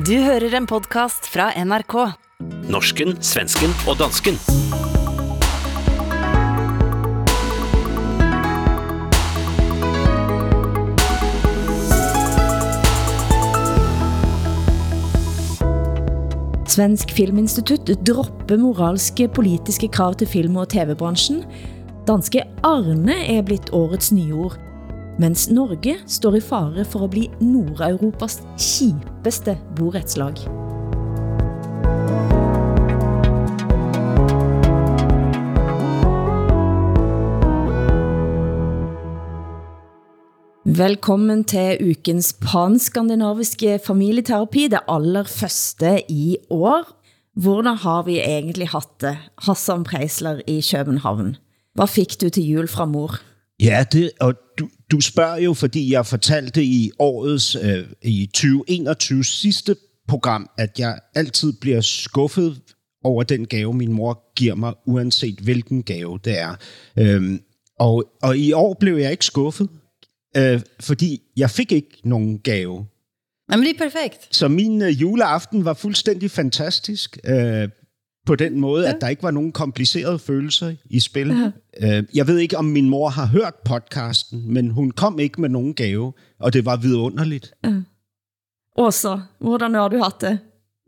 Du hører en podcast fra NRK. Norsken, svensken og dansken. Svensk Filminstitutt dropper moralske politiske krav til film- og tv-branchen. Danske Arne er blitt årets nyord, mens Norge står i fare for at bli Nordeuropas kjipeste boretslag. Velkommen til ukens panskandinaviske familieterapi, det aller første i år. Hvordan har vi egentlig haft det, Hassan Preisler i København? Hvad fik du til jul fra mor? Ja, det, og du, du spørger jo, fordi jeg fortalte i årets, øh, i 2021 sidste program, at jeg altid bliver skuffet over den gave, min mor giver mig, uanset hvilken gave det er. Øhm, og, og i år blev jeg ikke skuffet, øh, fordi jeg fik ikke nogen gave. Jamen, det er perfekt. Så min øh, juleaften var fuldstændig fantastisk. Øh, på den måde, ja. at der ikke var nogen komplicerede følelser i spil. Ja. Øh, jeg ved ikke, om min mor har hørt podcasten, men hun kom ikke med nogen gave, og det var vidunderligt. Ja. Åsa, hvordan har du haft det?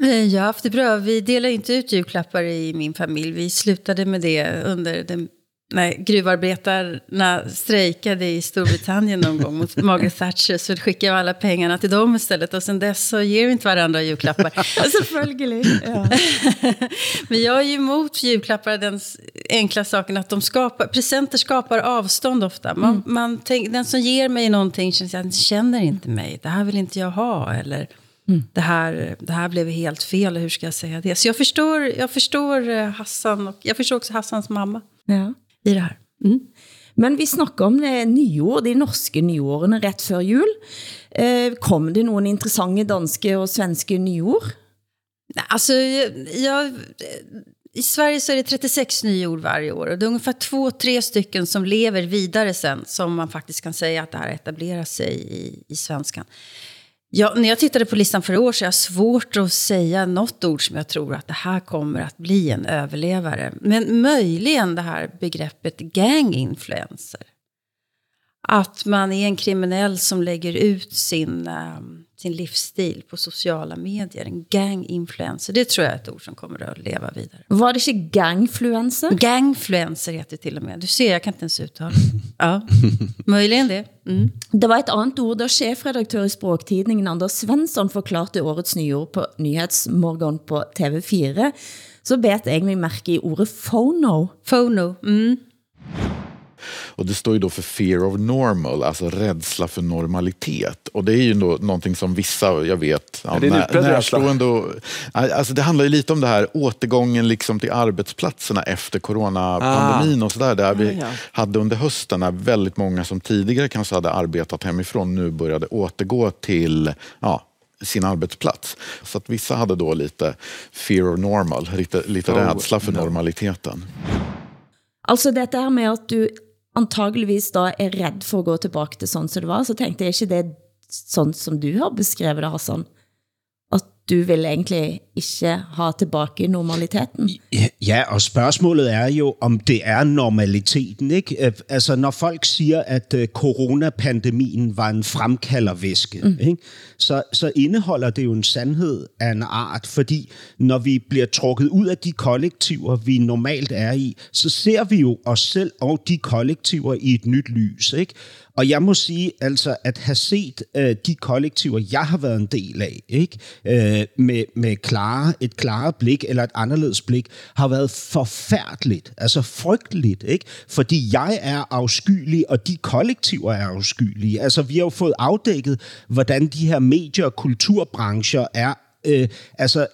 Eh, Jag har haft det bra. Vi delar inte ut julklappar i min familj. Vi slutade med det under den när gruvarbetarna strejkade i Storbritannien någon gång mot Margaret Thatcher så skickade jag alla pengarna till dem istället och sen dess så ger vi inte varandra julklappar. Selvfølgelig. Ja. Men jag är ju emot julklappar den enkla saken att de skapar, presenter skapar avstånd ofta. Man, mm. man tänk, den som ger mig någonting känner, jag känner inte mig, det här vill inte jag ha eller Mm. Det, här, det här blev helt fel, hur ska jag säga det? Så jag förstår, jag förstår eh, Hassan och jag förstår också Hassans mamma. Ja i det her. Mm. Men vi snakker om det nyår, de norske nyårene ret før jul. Eh, kom det nogle interessante danske og svenske nyår? Nej, alltså, jag, I Sverige så är det 36 nyord varje år och det är ungefär två, tre stycken som lever vidare sen som man faktiskt kan säga att det här etablerar sig i, i svenskan. Ja, när jag tittade på listan för i år så är jag svårt att säga något ord som jag tror att det här kommer att bli en överlevare. Men möjligen det här begreppet gang influencer. Att man är en kriminell som lägger ut sin, um, sin livsstil på sociala medier. En gang-influencer. Det tror jag är ett ord som kommer att leva vidare. Var det inte gangfluencer? Gangfluencer heter det till och med. Du ser, jag kan inte ens uttala Ja, möjligen det. Mm. Det var ett annat ord, da chefredaktør i Språktidningen Anders Svensson forklarte årets nyord på Nyhetsmorgon på TV4, så bet jeg mig mærke i ordet phono. Phono, mm. Och det står ju då för fear of normal, alltså rädsla för normalitet. Och det är ju då någonting som vissa, jag vet, ja, det, är när, närstående och, alltså det handlar ju lite om det här återgången liksom till arbetsplatserna efter coronapandemin ah. och sådär. Där vi ah, ja. hade under hösten när väldigt många som tidigare kanske hade arbetat hemifrån nu började återgå till ja, sin arbetsplats. Så att vissa hade då lite fear of normal, lite, lite oh, rädsla för no. normaliteten. Altså dette her med at du antageligvis da er redd for at gå tilbage til sådan som det var, så tænkte jeg ikke det sådan som du har beskrevet det, Hassan? Du vil egentlig ikke ha tilbage normaliteten. Ja, og spørgsmålet er jo, om det er normaliteten. Ikke? Altså, når folk siger, at øh, coronapandemien var en fremkaldervæske, mm. ikke? Så, så indeholder det jo en sandhed af en art, fordi når vi bliver trukket ud af de kollektiver, vi normalt er i, så ser vi jo os selv og de kollektiver i et nyt lys. Ikke? Og jeg må sige, altså, at have set øh, de kollektiver, jeg har været en del af, ikke? Øh, med, med klare, et klare blik eller et anderledes blik, har været forfærdeligt, altså frygteligt, ikke? Fordi jeg er afskyelig, og de kollektiver er afskyelige. Altså, vi har jo fået afdækket, hvordan de her medie- og kulturbrancher er øh, altså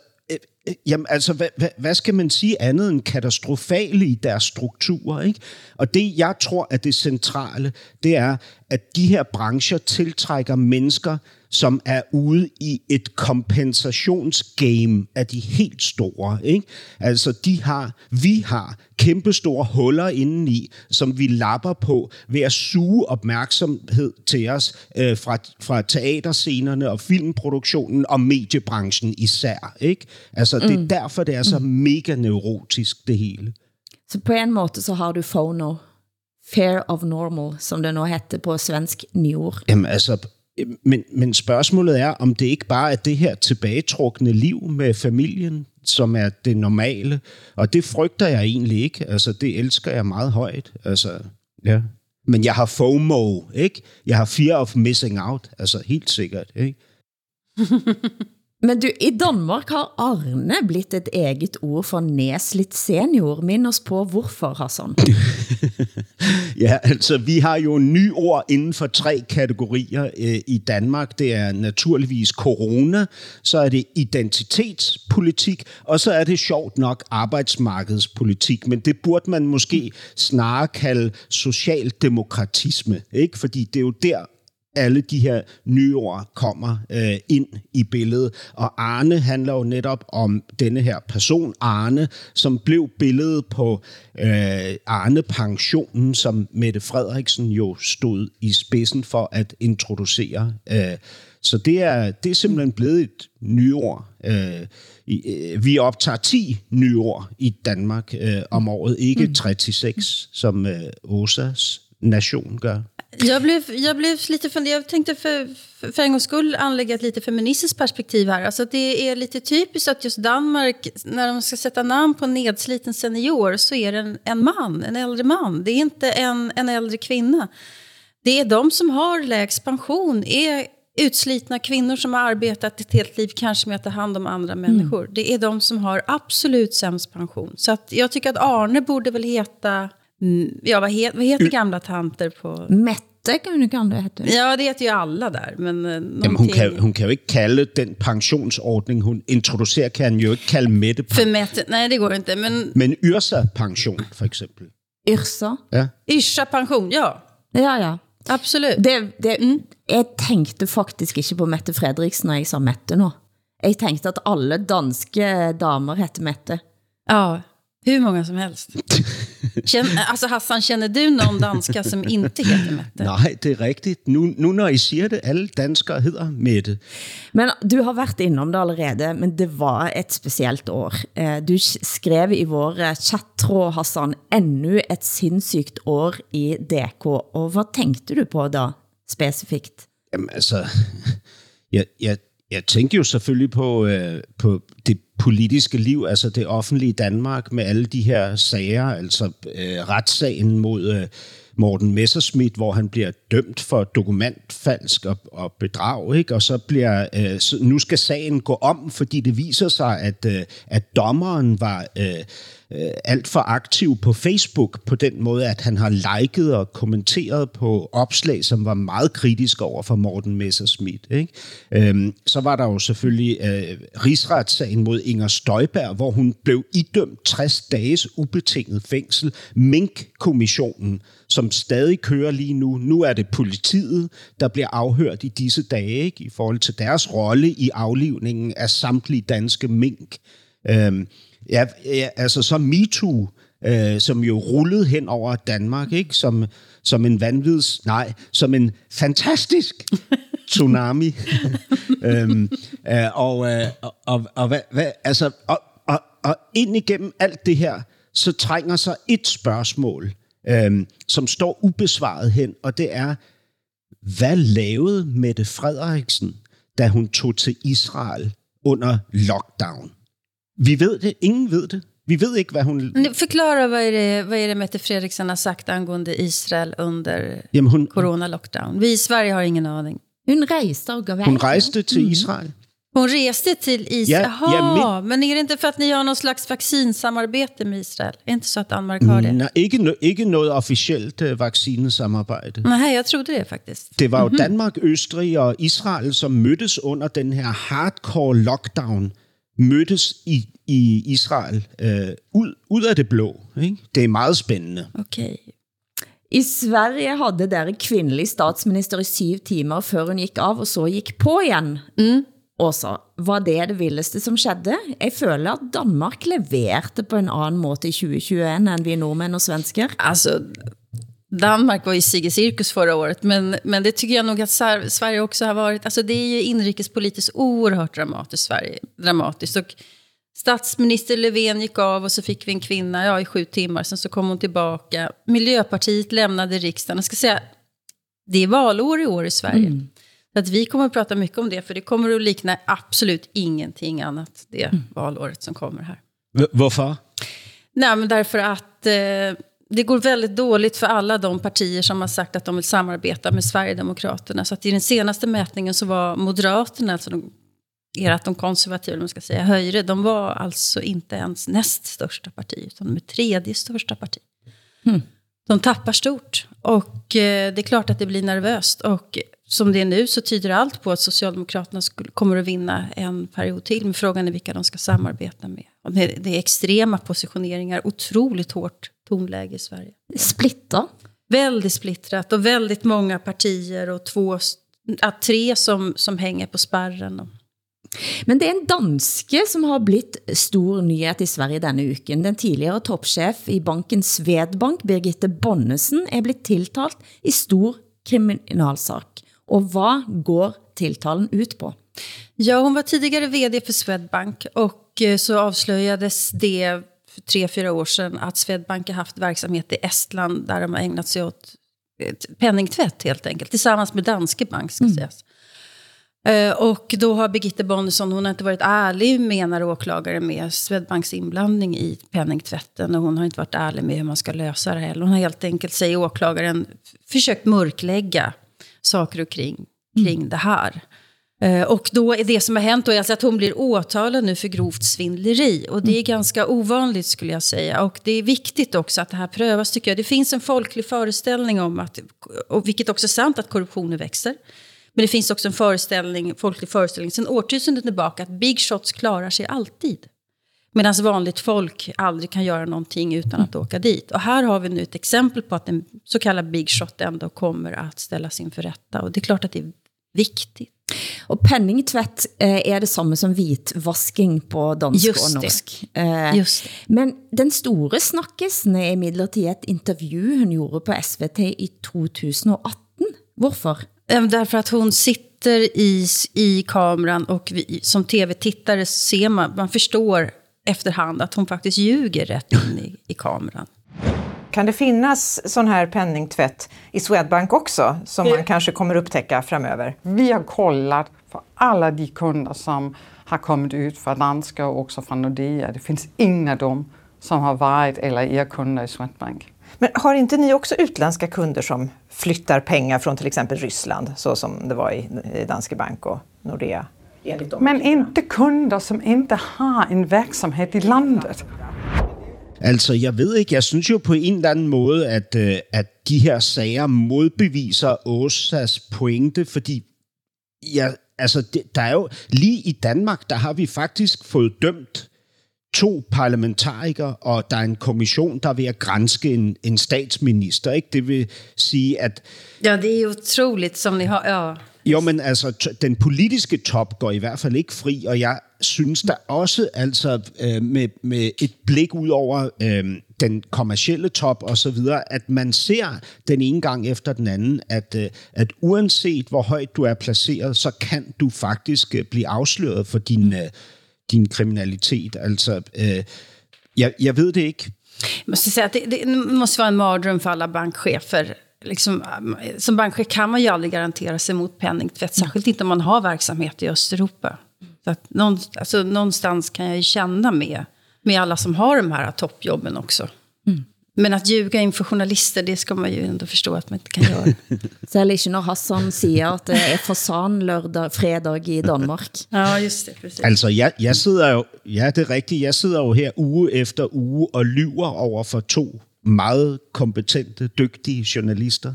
jamen altså, hvad, hvad, hvad skal man sige andet end katastrofale i deres strukturer, ikke? Og det, jeg tror, at det centrale, det er, at de her brancher tiltrækker mennesker, som er ude i et kompensationsgame af de helt store. Ikke? Altså, de har, vi har kæmpe store huller indeni, som vi lapper på ved at suge opmærksomhed til os øh, fra, fra teaterscenerne og filmproduktionen og mediebranchen især. Ikke? Altså, det er mm. derfor, det er så mega neurotisk, det hele. Så på en måde så har du FONO, Fair of Normal, som det nu heter på svensk nyord. Jamen altså, men, men spørgsmålet er, om det ikke bare er det her tilbagetrukne liv med familien, som er det normale. Og det frygter jeg egentlig ikke. Altså, det elsker jeg meget højt. Altså, ja. Men jeg har FOMO, ikke? Jeg har fear of missing out. Altså, helt sikkert, ikke? Men du, i Danmark har Arne blitt et eget ord for nedslidt senior. Mind os på, hvorfor, Hassan? ja, altså, vi har jo nye ord inden for tre kategorier øh, i Danmark. Det er naturligvis corona, så er det identitetspolitik, og så er det sjovt nok arbejdsmarkedspolitik. Men det burde man måske snarere kalde socialdemokratisme, ikke? Fordi det er jo der, alle de her nye ord kommer øh, ind i billedet. Og Arne handler jo netop om denne her person, Arne, som blev billedet på øh, Arne-pensionen, som Mette Frederiksen jo stod i spidsen for at introducere. Øh, så det er, det er simpelthen blevet et nyord. Øh, øh, vi optager 10 nyord i Danmark øh, om året, ikke 36, som øh, OSAs nation gør. Jag blev, jag blev lite funderad. Jag tänkte för, för en gångs skull anlägga ett lite feministiskt perspektiv här. Alltså det är lite typiskt att just Danmark, när de ska sätta namn på en nedsliten senior, så är det en, en man, en äldre man. Det är inte en, en äldre kvinna. Det är de som har lägst pension, är utslitna kvinnor som har arbetat ett helt liv kanske med att ta hand om andra människor. Mm. Det är de som har absolut sämst pension. Så att jag tycker att Arne borde väl heta Mm, ja, vad, het, vad heter gamla tanter på... Mette kan, kan det heta. Ja, det heter ju alla där. Men, uh, Jamen, hun, kan, hun kan jo ikke kalde den pensionsordning, hun introducerer, kan jo ikke kalde Mette. För Mette, nej det går inte. Men, men Yrsa-pension, for eksempel. Yrsa? Ja. Yrsa-pension, ja. Ja, ja. Absolut. Det, det, mm. Jeg tænkte faktisk ikke på Mette Fredriksen, når jeg sa Mette nu. Jeg tænkte at alle danske damer hette Mette. Ja, hur många som helst. Känner, alltså Hassan, känner du någon danska som inte heter Mette? Nej, det er rigtigt. Nu, nu når I siger det, alle danskere hedder Mette. Men du har været innom det allerede, men det var et specielt år. Eh, du skrev i vår chattråd, Hassan, endnu et sindssygt år i DK. Og hvad tænkte du på da, specifikt? Jamen altså, jeg, jeg, jeg tænkte jo selvfølgelig på, øh, på det politiske liv, altså det offentlige Danmark med alle de her sager, altså øh, retssagen mod øh, Morten Messerschmidt, hvor han bliver dømt for dokumentfalsk og, og bedrag, ikke? og så bliver øh, så nu skal sagen gå om, fordi det viser sig, at, øh, at dommeren var øh, øh, alt for aktiv på Facebook på den måde, at han har liket og kommenteret på opslag, som var meget kritiske over for Morten Messerschmidt. Ikke? Øhm, så var der jo selvfølgelig øh, rigsretssagen mod Inger Støjberg, hvor hun blev idømt 60 dages ubetinget fængsel. Mink-kommissionen, som stadig kører lige nu. Nu er det politiet, der bliver afhørt i disse dage ikke? i forhold til deres rolle i aflivningen af samtlige danske mink. Øhm, Ja, ja altså så MeToo, øh, som jo rullede hen over Danmark, ikke? Som, som en vanvids, nej, som en fantastisk tsunami. øhm, øh, og, øh, og, og, og, hvad, hvad, altså, og, og, og ind igennem alt det her, så trænger sig et spørgsmål, øh, som står ubesvaret hen, og det er, hvad lavede Mette Frederiksen, da hun tog til Israel under lockdown? Vi ved det. Ingen ved det. Vi ved ikke, hvad hun... Förklara, vad är, det, vad är det Mette Fredriksson har sagt angående Israel under Jamen, hun, corona-lockdown? Vi i Sverige har ingen aning. Hun rejste og gav Hun rejste til mm. Israel. Hon reste till Israel? Ja, ja, men... men är det inte för att ni har någon slags vaccinsamarbete med Israel? Är det inte så att Danmark har det? Nej, ikke, no, ikke noget officielt uh, vaccinesamarbejde. Nej, jeg troede det faktisk. Det var jo mm-hmm. Danmark, Østrig og Israel, som mødtes under den her hardcore lockdown mødtes i, i Israel øh, ud, ud af det blå. Ikke? Det er meget spændende. Okay. I Sverige havde der kvindelig statsminister i syv timer, før hun gik av, og så gik på igen. Mm. Også, var det det vildeste som skedde? Jeg føler at Danmark leverte på en anden måde i 2021 end vi nordmænd og svensker. Alltså, Danmark var ju Sigge Cirkus förra året, men, men det tycker jag nog att Sverige också har varit. Alltså det är ju inrikespolitiskt oerhört dramatiskt, Sverige, dramatiskt. Och statsminister Löfven gick av och så fick vi en kvinna ja, i sju timmar, sen så kom hon tillbaka. Miljöpartiet lämnade riksdagen. Jag ska säga, det är valår i år i Sverige. Mm. Så att vi kommer att prata mycket om det, för det kommer att likna absolut ingenting annat det mm. valåret som kommer här. V varför? Nej, men därför att eh, det går väldigt dåligt för alla de partier som har sagt att de vill samarbeta med Sverigedemokraterna. Så att i den senaste mätningen så var Moderaterna, alltså de, ert de konservativa, man ska säga, höjre, de var alltså inte ens näst största parti, utan de är tredje största parti. Mm. De tappar stort. Och eh, det är klart att det blir nervöst. Och som det är nu så tyder allt på att Socialdemokraterna skulle, kommer att vinna en period till. Men frågan är vilka de ska samarbeta med. Det är extrema positioneringar, otroligt hårt tonläge i Sverige. Splitta? Väldigt splittrat och väldigt många partier och två, tre som, som hänger på spärren. Men det er en danske, som har blitt stor nyhet i Sverige denne uken. Den tidligere toppchef i banken Svedbank, Birgitte Bonnesen, er blitt tiltalt i stor kriminalsak. Och vad går tilltalen ut på? Ja, hon var tidigare vd för Swedbank och eh, så avslöjades det för tre, fyra år sedan att Swedbank har haft verksamhet i Estland där de har ägnat sig åt penningtvätt helt enkelt, tillsammans med Danske Bank ska mm. sägas. Uh, och då har Birgitte Bonnesen, hon har inte varit ärlig menar åklagare med Swedbanks inblandning i penningtvätten och hon har inte varit ärlig med hur man ska lösa det här. Hon har helt enkelt, säger åklagaren, försökt mörklägga saker och kring, kring mm. det här. Uh, och då är det som har hänt då är alltså att hon blir åtalad nu för grovt svindleri. Och det är mm. ganska ovanligt skulle jag säga. Och det är viktigt också att det här prövas tycker jag. Det finns en folklig föreställning om att, och vilket också är sant, att korruptionen växer. Men det finns också en föreställning, folklig föreställning sedan årtusenden tillbaka att big shots klarar sig alltid. Medan vanligt folk aldrig kan göra någonting utan att åka dit. Och här har vi nu ett exempel på att en så kallad big shot ändå kommer att ställas inför rätta. Och det är klart att det är viktigt. Og penningtvæt eh, er det samme som hvitvasking på dansk Just og norsk. Eh, Just det. Men den store snakkesen er imidlertid et intervju hun gjorde på SVT i 2018. Hvorfor? Därför att hon sitter i, i kameran och vi, som tv-tittare ser man, man förstår efterhand att hon faktiskt ljuger rätt in i, i kameran. Kan det finnas sån här penningtvätt i Swedbank också som man kanske kommer upptäcka framöver? Vi har kollat alla de kunder som har kommit ut från Danska och också från Nordea. Det finns inga av dem som har varit eller är kunder i Swedbank. Men har inte ni också utländska kunder som flyttar pengar från till exempel Ryssland, så som det var i, i Danske Bank och Nordea? Men inte kunder som inte har en verksamhet i landet. Altså, jeg ved ikke, jeg synes jo på en eller anden måde, at, øh, at de her sager modbeviser Åsas pointe, fordi ja, altså, det, der er jo lige i Danmark, der har vi faktisk fået dømt to parlamentarikere, og der er en kommission, der er ved at grænske en, en statsminister. Ikke? Det vil sige, at... Ja, det er utroligt, som ni har... Ja. Jo, men altså, den politiske top går i hvert fald ikke fri, og jeg synes der også, altså øh, med, med et blik ud over øh, den kommercielle top og så videre, at man ser den ene gang efter den anden, at, øh, at uanset hvor højt du er placeret, så kan du faktisk øh, blive afsløret for din, øh, din kriminalitet. Altså, øh, jeg, jeg ved det ikke. Jag måste säga att det, det måste vara en mardröm för alla bankchefer liksom, eh, som bankchef kan man ju aldrig garantera sig mot penningtvätt, särskilt inte om man har verksamhet i Östeuropa. Så att någonstans, alltså, någonstans kan jag ju känna med, med alla som har de här toppjobben också. Mm. Men att ljuga inför journalister, det ska man ju ändå förstå att man inte kan göra. Selv ikke når Hassan siger, at det er fasan lørdag, fredag i Danmark. ja, just det. Precis. Altså, jeg, jeg sidder jo, ja, det er rigtigt, jeg sidder jo her uge efter uge og lyver over for to meget kompetente, dygtige journalister.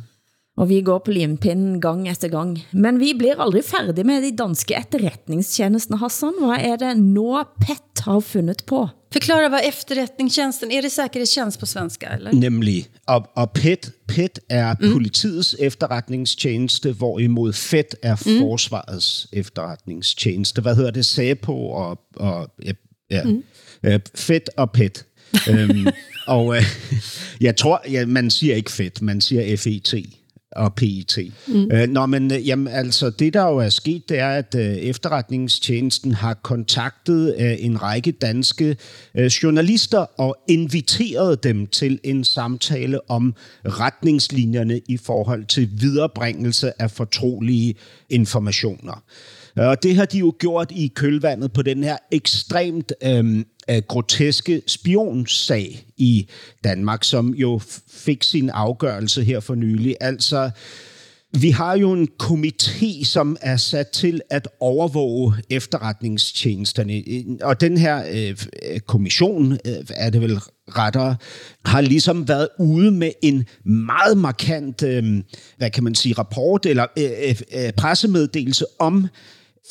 Og vi går på limpinden gang efter gang. Men vi blir aldrig færdige med de danske etterretningstjenestene, Hassan. Hvad er det nå PET har fundet på. Förklara vad efterrättningstjänsten, är det säkerhetstjänst på svenska eller? Nemlig. Og, og PET, PET er mm. politiets efterretningstjeneste, hvorimod FED er mm. forsvarets efterretningstjeneste. Hvad hedder det? SAPO og, og ja, mm. øh, FED og PET. øhm, og øh, jeg tror, ja, man siger ikke FED, man siger FET og PET. Mm. Øh, nå, men øh, jamen, altså, det der jo er sket, det er, at øh, efterretningstjenesten har kontaktet øh, en række danske øh, journalister og inviteret dem til en samtale om retningslinjerne i forhold til viderebringelse af fortrolige informationer. Øh, og det har de jo gjort i kølvandet på den her ekstremt øhm, øh, groteske spionsag i Danmark, som jo fik sin afgørelse her for nylig. Altså, vi har jo en komité, som er sat til at overvåge efterretningstjenesterne, og den her øh, øh, kommission, øh, er det vel rettere, har ligesom været ude med en meget markant, øh, hvad kan man sige, rapport eller øh, øh, øh pressemeddelelse om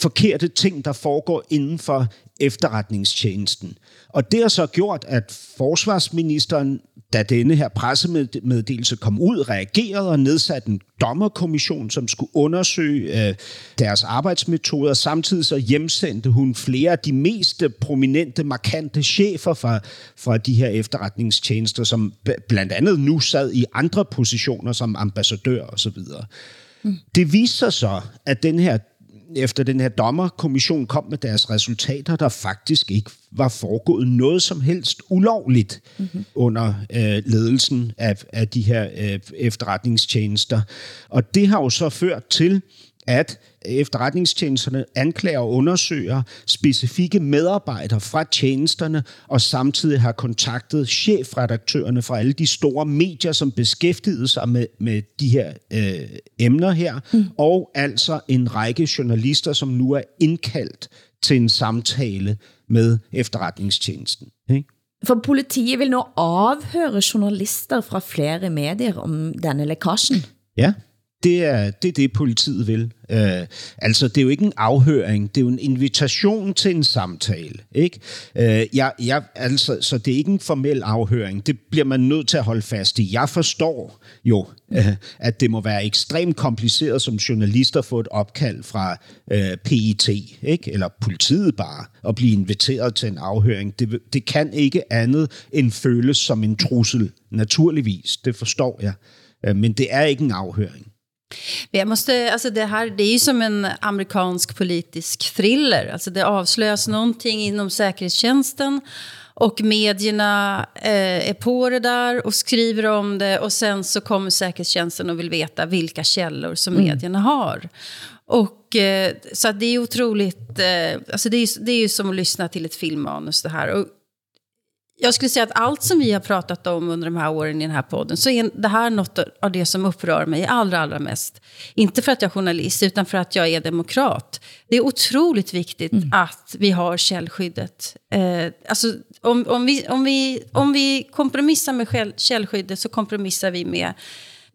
forkerte ting, der foregår inden for efterretningstjenesten. Og det har så gjort, at forsvarsministeren, da denne her pressemeddelelse kom ud, reagerede og nedsatte en dommerkommission, som skulle undersøge øh, deres arbejdsmetoder. Samtidig så hjemsendte hun flere af de mest prominente, markante chefer fra, fra de her efterretningstjenester, som blandt andet nu sad i andre positioner som ambassadør osv. Mm. Det viste sig så, at den her efter den her dommerkommission kom med deres resultater, der faktisk ikke var foregået noget som helst ulovligt mm-hmm. under øh, ledelsen af, af de her øh, efterretningstjenester. Og det har jo så ført til, at efterretningstjenesterne anklager og undersøger specifikke medarbejdere fra tjenesterne, og samtidig har kontaktet chefredaktørerne fra alle de store medier, som beskæftigede sig med, med de her øh, emner her, mm. og altså en række journalister, som nu er indkaldt til en samtale med efterretningstjenesten. Ikke? For politiet vil nu afhøre journalister fra flere medier om denne lækagen. Ja, det er, det er det, politiet vil. Øh, altså, det er jo ikke en afhøring, det er jo en invitation til en samtale. Ikke? Øh, jeg, jeg, altså, så det er ikke en formel afhøring. Det bliver man nødt til at holde fast i. Jeg forstår jo, øh, at det må være ekstremt kompliceret som journalist at få et opkald fra øh, PET, ikke? eller politiet bare, at blive inviteret til en afhøring. Det, det kan ikke andet end føles som en trussel, naturligvis. Det forstår jeg. Øh, men det er ikke en afhøring. Jag måste, alltså det här det är ju som en amerikansk politisk thriller. Alltså det avslöjas någonting inom säkerhetstjänsten och medierna eh, är på det där och skriver om det och sen så kommer säkerhetstjänsten och vill veta vilka källor som mm. medierna har. Och, eh, så det är otroligt, eh, alltså det är, det är ju som att lyssna till ett filmmanus det här. Och jag skulle säga att allt som vi har pratat om under de här åren i den här podden så är det här något av det som upprör mig allra, allra mest. Inte för att jag är journalist, utan för att jag är demokrat. Det är otroligt viktigt mm. att vi har källskyddet. Eh, alltså, om, om, vi, om, vi, om vi kompromissar med källskyddet så kompromissar vi med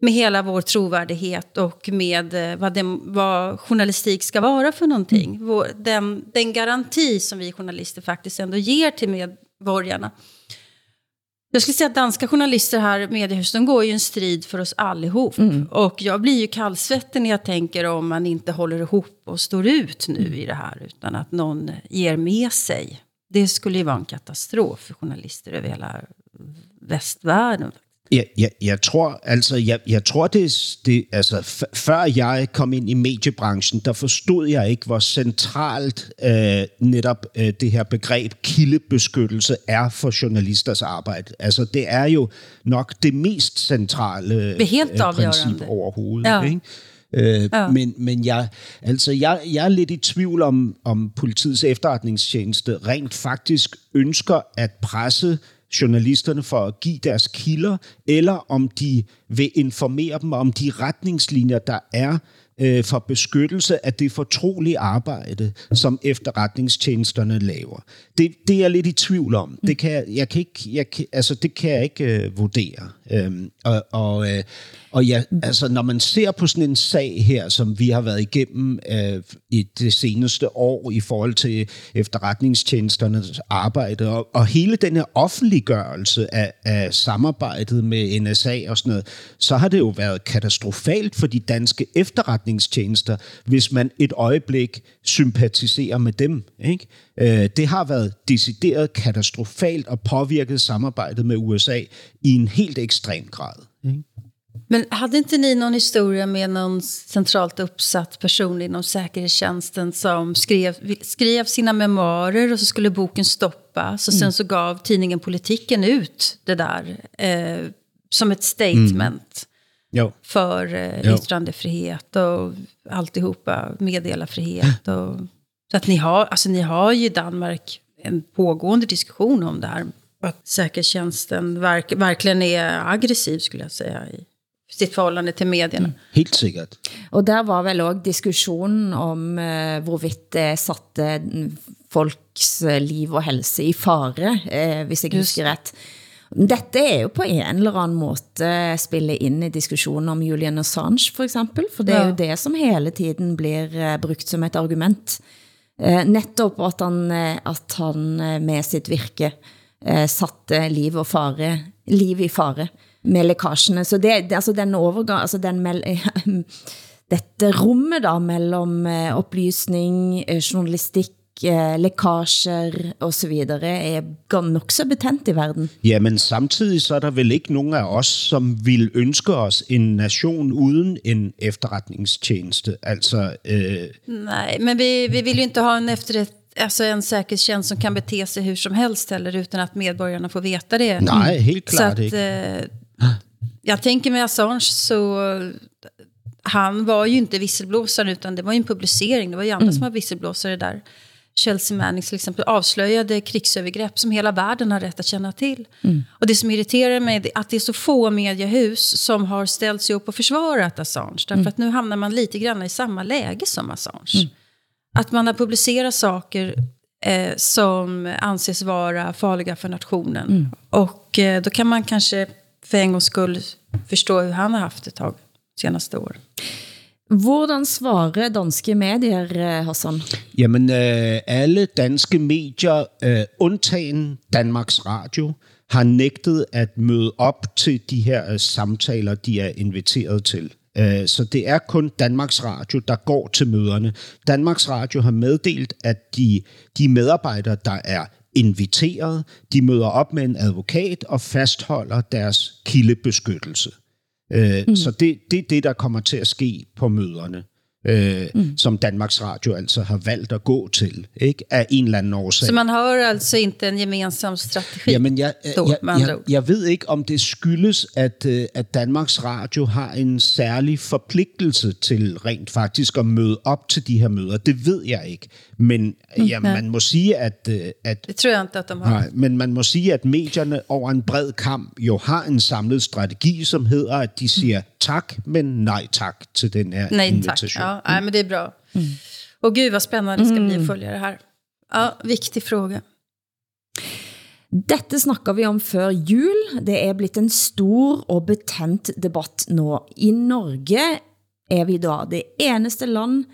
med hela vår trovärdighet och med eh, vad, det, vad journalistik ska vara för någonting. Mm. Vår, den, den garanti som vi journalister faktiskt ändå ger till medborgarna. Jag skulle säga att danska journalister här, mediehus, de går ju en strid för oss allihop. Mm. Och jag blir ju kallsvettig när jag tänker om man inte håller ihop och står ut nu i det här, utan att någon ger med sig. Det skulle ju vara en katastrof för journalister över hela västvärlden. Jeg, jeg, jeg tror, altså, jeg, jeg tror det, det altså, før jeg kom ind i mediebranchen, der forstod jeg ikke, hvor centralt øh, netop øh, det her begreb kildebeskyttelse er for journalisters arbejde. Altså, det er jo nok det mest centrale øh, princip overhovedet. Ja. Ikke? Øh, ja. Men, men jeg, altså jeg, jeg er lidt i tvivl om, om politiets efterretningstjeneste rent faktisk ønsker at presse journalisterne for at give deres kilder, eller om de vil informere dem om de retningslinjer, der er øh, for beskyttelse af det fortrolige arbejde, som efterretningstjenesterne laver. Det, det er jeg lidt i tvivl om. Det kan jeg, jeg kan ikke, jeg kan, altså det kan jeg ikke øh, vurdere. Øhm, og og, øh, og ja, altså når man ser på sådan en sag her, som vi har været igennem øh, i det seneste år i forhold til efterretningstjenesternes arbejde, og, og hele den her offentliggørelse af, af samarbejdet med NSA og sådan noget, så har det jo været katastrofalt for de danske efterretningstjenester, hvis man et øjeblik sympatiserer med dem. Ikke? Øh, det har været decideret katastrofalt og påvirket samarbejdet med USA i en helt ekstrem grad. Ikke? Men hade inte ni någon historia med någon centralt uppsatt person inom säkerhetstjänsten som skrev, skrev sina memoarer och så skulle boken stoppas och sen så gav tidningen Politiken ut det där eh, som ett statement Jo. för eh, yttrandefrihet och alltihopa, meddelarfrihet. Och, så att ni har, alltså ni har ju i Danmark en pågående diskussion om det här. Att säkerhetstjänsten verk, verkligen är aggressiv skulle jag säga i sitt förhållande till medierna. Helt sikkert. Og der var vel også diskussionen om eh, hvorvidt det satte folks eh, liv og helse i fare, eh, hvis jeg Just husker ret. Dette er jo på en eller anden måte spille ind i diskussionen om Julian Assange, for eksempel, for det er jo det, som hele tiden blir eh, brugt som et argument. Eh, netop at han, eh, at han med sit virke satte liv og fare, liv i fare med lækagerne. Så det, altså den overgang, altså den mel dette rummet da mellem oplysning, journalistik, lækager og så videre er nok så betent i verden. Ja, men samtidig så er der vel ikke nogen af os, som vil ønske os en nation uden en efterretningstjeneste. Altså, øh, Nej, men vi, vi vill ju inte ha en efterrätt Alltså en säkerhetstjänst som kan bete sig hur som helst heller utan att medborgarna får veta det. nej, helt Så klart att, ikke. eh, jag tänker med Assange så han var ju inte visselblåsaren utan det var ju en publicering. Det var ju andra som var visselblåsare där. Chelsea Manning till exempel avslöjade krigsövergrepp som hela världen har rätt att känna till. Och det som irriterar mig är att det är så få mediehus som har ställt sig upp och försvarat Assange. Därför att nu hamnar man lite grann i samma läge som Assange. Att man har publicerat saker eh, som anses vara farliga för nationen. Och eh, då kan man kanske för en gångs skull förstå hur han har haft det tag senaste år. Hvordan svarer danske medier, eh, Hassan? Jamen, eh, alle danske medier, eh, undtagen Danmarks Radio, har nægtet at møde op til de her samtaler, de er inviteret til. Så det er kun Danmarks Radio, der går til møderne. Danmarks Radio har meddelt, at de, de medarbejdere, der er inviteret, de møder op med en advokat og fastholder deres kildebeskyttelse. Mm. Så det, det er det, der kommer til at ske på møderne, øh, mm. som Danmarks Radio altså har valgt at gå til, ikke af en eller anden årsag. Så man har alltså inte en gemensam strategi Jamen, jeg, då, jeg, jeg, ord. jeg ved ikke, om det skyldes, at, øh, at Danmarks Radio har en særlig forpligtelse til rent faktisk at møde op til de her møder. Det ved jeg ikke. Men ja, man må sige, at, øh, at Det tror jag inte att de har. Nej, men man må sige, at medierne over en bred kamp jo har en samlet strategi, som hedder, at de siger tak, men nej tak til den her Nej invitation. Ja, nej, men det är bra. Och gud vad spännande det ska bli att följa det här. Ja, viktig fråga. Dette snakker vi om før jul. Det er blitt en stor og betent debatt nå. I Norge er vi da det eneste land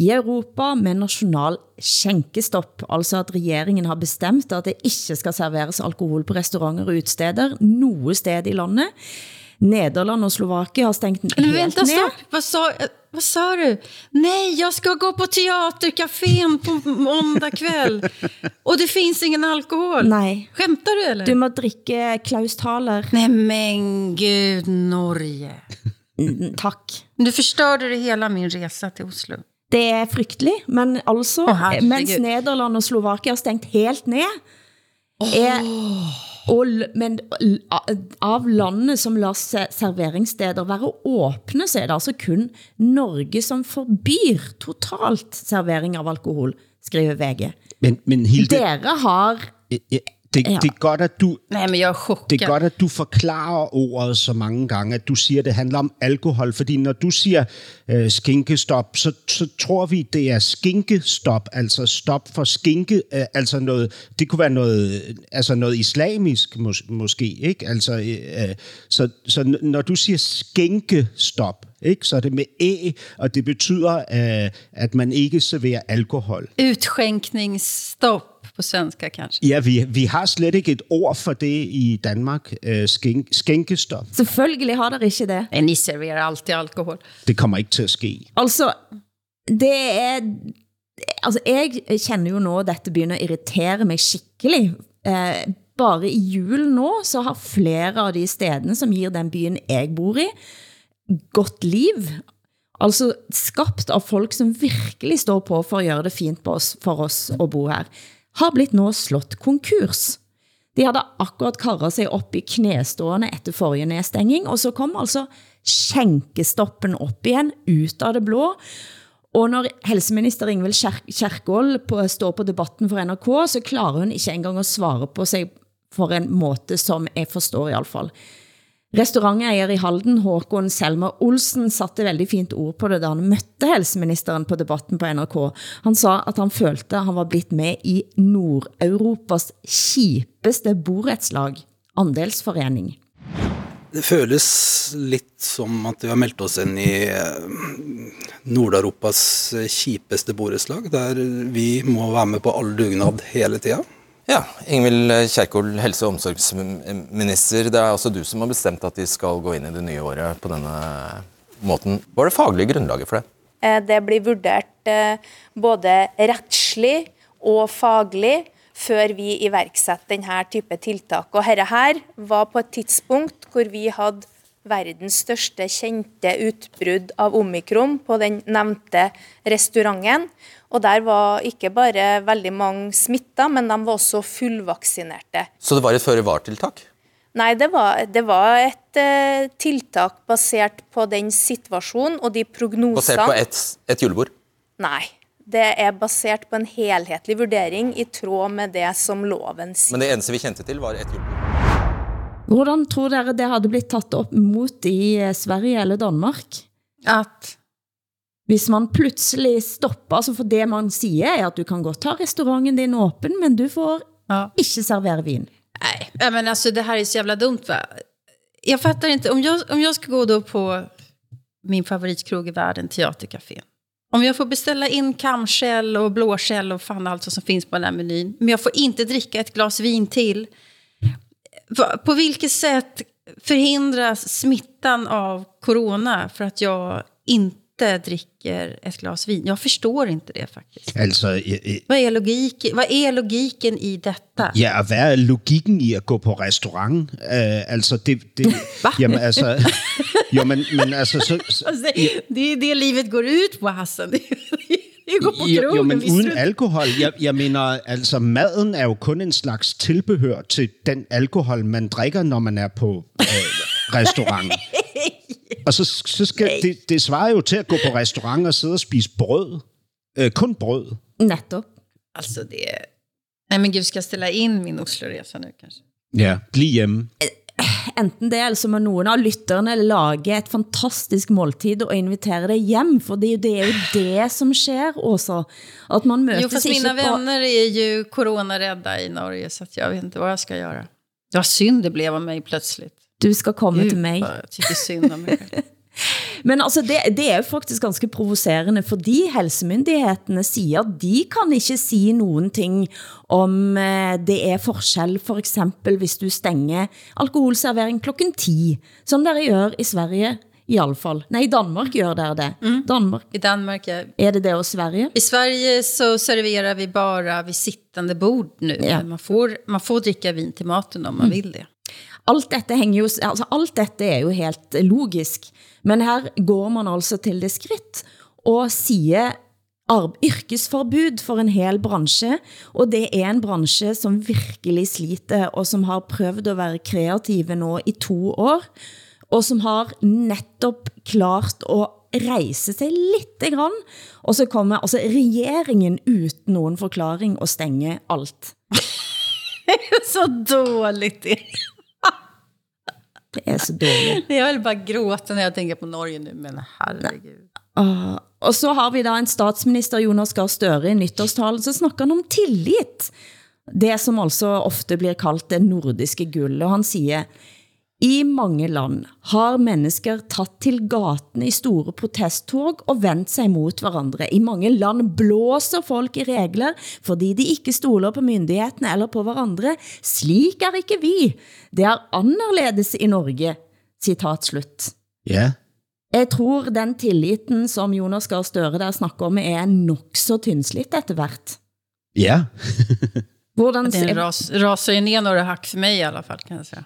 i Europa med national skjenkestopp, altså at regeringen har bestemt at det ikke skal serveres alkohol på restauranter og utsteder noe sted i landet. Nederland og Slovakia har stängt Men helt ned. stopp. Vad sa, eh, vad sa du? Nej, jag ska gå på teatercafén på måndag kväll. Och det finns ingen alkohol. Nej. Skämtar du eller? Du må drikke Klaus Thaler. Nej men gud, Norge. Mm, Tack. Du förstörde det hela min resa till Oslo. Det er frygtelig, men Åh, herregud. mens Nederland og Slovakia har stængt helt ned, er, og, men av landene som se- serveringssteder være åbne, så er det altså kun Norge som forbyr totalt servering av alkohol, skriver VG. Men, men Hilde, Dere har Det, Ja. det er godt, at du, Nej, men jeg er det er godt, at du forklarer ordet så mange gange, at du siger, at det handler om alkohol. Fordi når du siger øh, skinkestop, så, så tror vi, det er skinkestop, altså stop for skinke, øh, altså noget, det kunne være noget, øh, altså noget islamisk mås- måske, ikke? Altså, øh, så, så n- når du siger skinkestop, ikke? så er det med æ, og det betyder, øh, at man ikke serverer alkohol. Utskänkningsstopp på svenska kanske. Ja, vi, vi har slet ikke et ord for det i Danmark, øh, skink, skænkestop. Selvfølgelig har der ikke det. Nej, ni serverar alltid alkohol. Det kommer ikke til at ske. Altså, det er... Altså, jeg kjenner jo nå, at dette begynder at irritere mig skikkelig. Eh, bare i jul nå, så har flere av de stedene, som gir den byen jeg bor i, godt liv. Altså skabt av folk, som virkelig står på for at gøre det fint på oss, for oss at bo her, har blitt nå slått konkurs. De havde akkurat karret sig op i knæstående efter forrige nedstenging, og så kom altså skænkestoppen op igen ut av det blå. Og når helseminister Ingvild Kjerkol på, står på debatten for NRK, så klarer hun ikke engang at svare på sig for en måte, som jeg forstår i alle fall. Restauranteier i Halden, Håkon Selmer Olsen, satte veldig fint ord på det, da han møtte helseministeren på debatten på NRK. Han sa, at han følte, han var blitt med i Nordeuropas kjipeste borettslag, andelsforening. Det føles litt som at vi har meldt oss inn i eh, Nord-Europas kjipeste borettslag, der vi må være med på all dugnad hele tida. Ja, Ingvild Kjerkol, helse- og omsorgsminister. Det er altså du som har bestemt at de skal gå inn i det nye året på denne måten. Hva er det faglige grunnlaget for det? Eh, Det blir vurdert eh, både rettslig og faglig før vi iverksetter denne type tiltak. Og dette her var på et tidspunkt hvor vi hadde verdens største kjente utbrudd av omikron på den nevnte restauranten. Og der var ikke bare veldig mange smitta, men de var også fullvaksinerte. Så det var et føre-var-tiltak? Nei, det var, det var et eh, tiltak basert på den situasjonen og de prognosene Basert på et, et julebord? Nei. Det er basert på en helhetlig vurdering i tråd med det som loven sier. Men det eneste vi kjente til, var et julebord. Hvordan tror dere det hadde blitt tatt op mot i eh, Sverige eller Danmark? Att Hvis man pludselig stopper, altså for det man siger er, at du kan godt ha restauranten din åben, men du får Ja. ikke servere vin. Nej, men alltså det här är så jävla dumt va? Jag fattar inte, om jag, om jag ska gå då på min favoritkrog i världen, Teatercafé. Om jag får beställa in kamskäll och blåskäll och fan allt som finns på den här menyn. Men jag får inte dricka ett glas vin till. Va- På vilket sätt förhindras smittan av corona för att jag inte dricker ett glas vin? Jag förstår inte det faktiskt. Altså, øh, øh, Vad är, logik, vad är logiken i detta? ja, og hvad er logikken i at gå på restaurant? Uh, altså, det... det jamen, altså... jo, men, men altså, så, så, Alltså, det, det är det livet går ut på, Hassan. Gå på jo, jo, men uden du? alkohol. Jeg, jeg mener, altså, maden er jo kun en slags tilbehør til den alkohol, man drikker, når man er på øh, restaurant. Og så, så skal, det, det svarer jo til at gå på restaurant og sidde og spise brød. Øh, kun brød. Netop. Alltså det... Nej men gud, ska jag ställa in min Oslo-resa nu kanske? Ja. Bliv hjemme. Enten det, eller så må nogen av lytterne lage et fantastisk måltid og invitere dig hjem, for det er jo det, er jo det som sker også. At man møtes Jo, fast mina vänner är ju coronarädda i Norge så att jag vet inte vad jag ska göra. Det var synd det blev av mig plötsligt. Du skal komme til mig. Gud, vad jag tycker synd om mig. Men altså, det, det er jo faktisk ganske provocerende, fordi helsemyndighetene siger, at de kan ikke sige nogen ting om eh, det er forskel, for eksempel hvis du stenger alkoholservering klokken 10, som dere gør i Sverige i alle fall. Nej, i Danmark gør der det. Danmark. I Danmark, ja. Er det det også Sverige? I Sverige så serverar vi bara vid sittande bord nu. Ja. Man, får, man får dricka vin till maten om man vill det. Alt dette hænger jo, altså alt dette er jo helt logisk, men her går man altså til det skridt og siger arb yrkesforbud for en hel branche, og det er en branche som virkelig sliter, og som har prøvet at være kreative nå i to år, og som har netop klart at rejse sig lidt grann, og så kommer altså regeringen uden nogen forklaring og stenge alt. så dåligt det är så dåligt. Jag vill bara gråta när jag tänker på Norge nu, men herregud. Uh, og så har vi da en statsminister, Jonas Gahr Støre, i nytårstalen, så snakker han om tillit. Det som altså ofte blir kaldt det nordiske guld, og han siger, i mange land har mennesker tatt til gaten i store protesttog og vendt sig mot hverandre. I mange land blåser folk i regler, fordi de ikke stoler på myndighetene eller på hverandre. Slik er ikke vi. Det er anderledes i Norge. Citat slut. Ja. Jeg tror den tilliten, som Jonas Gahr Støre der snakker om, er nok så tyndslitt etter hvert. Ja. Hvordan Den ser... ras, rasar ju ner några hack för mig i alla fall, kan jag säga.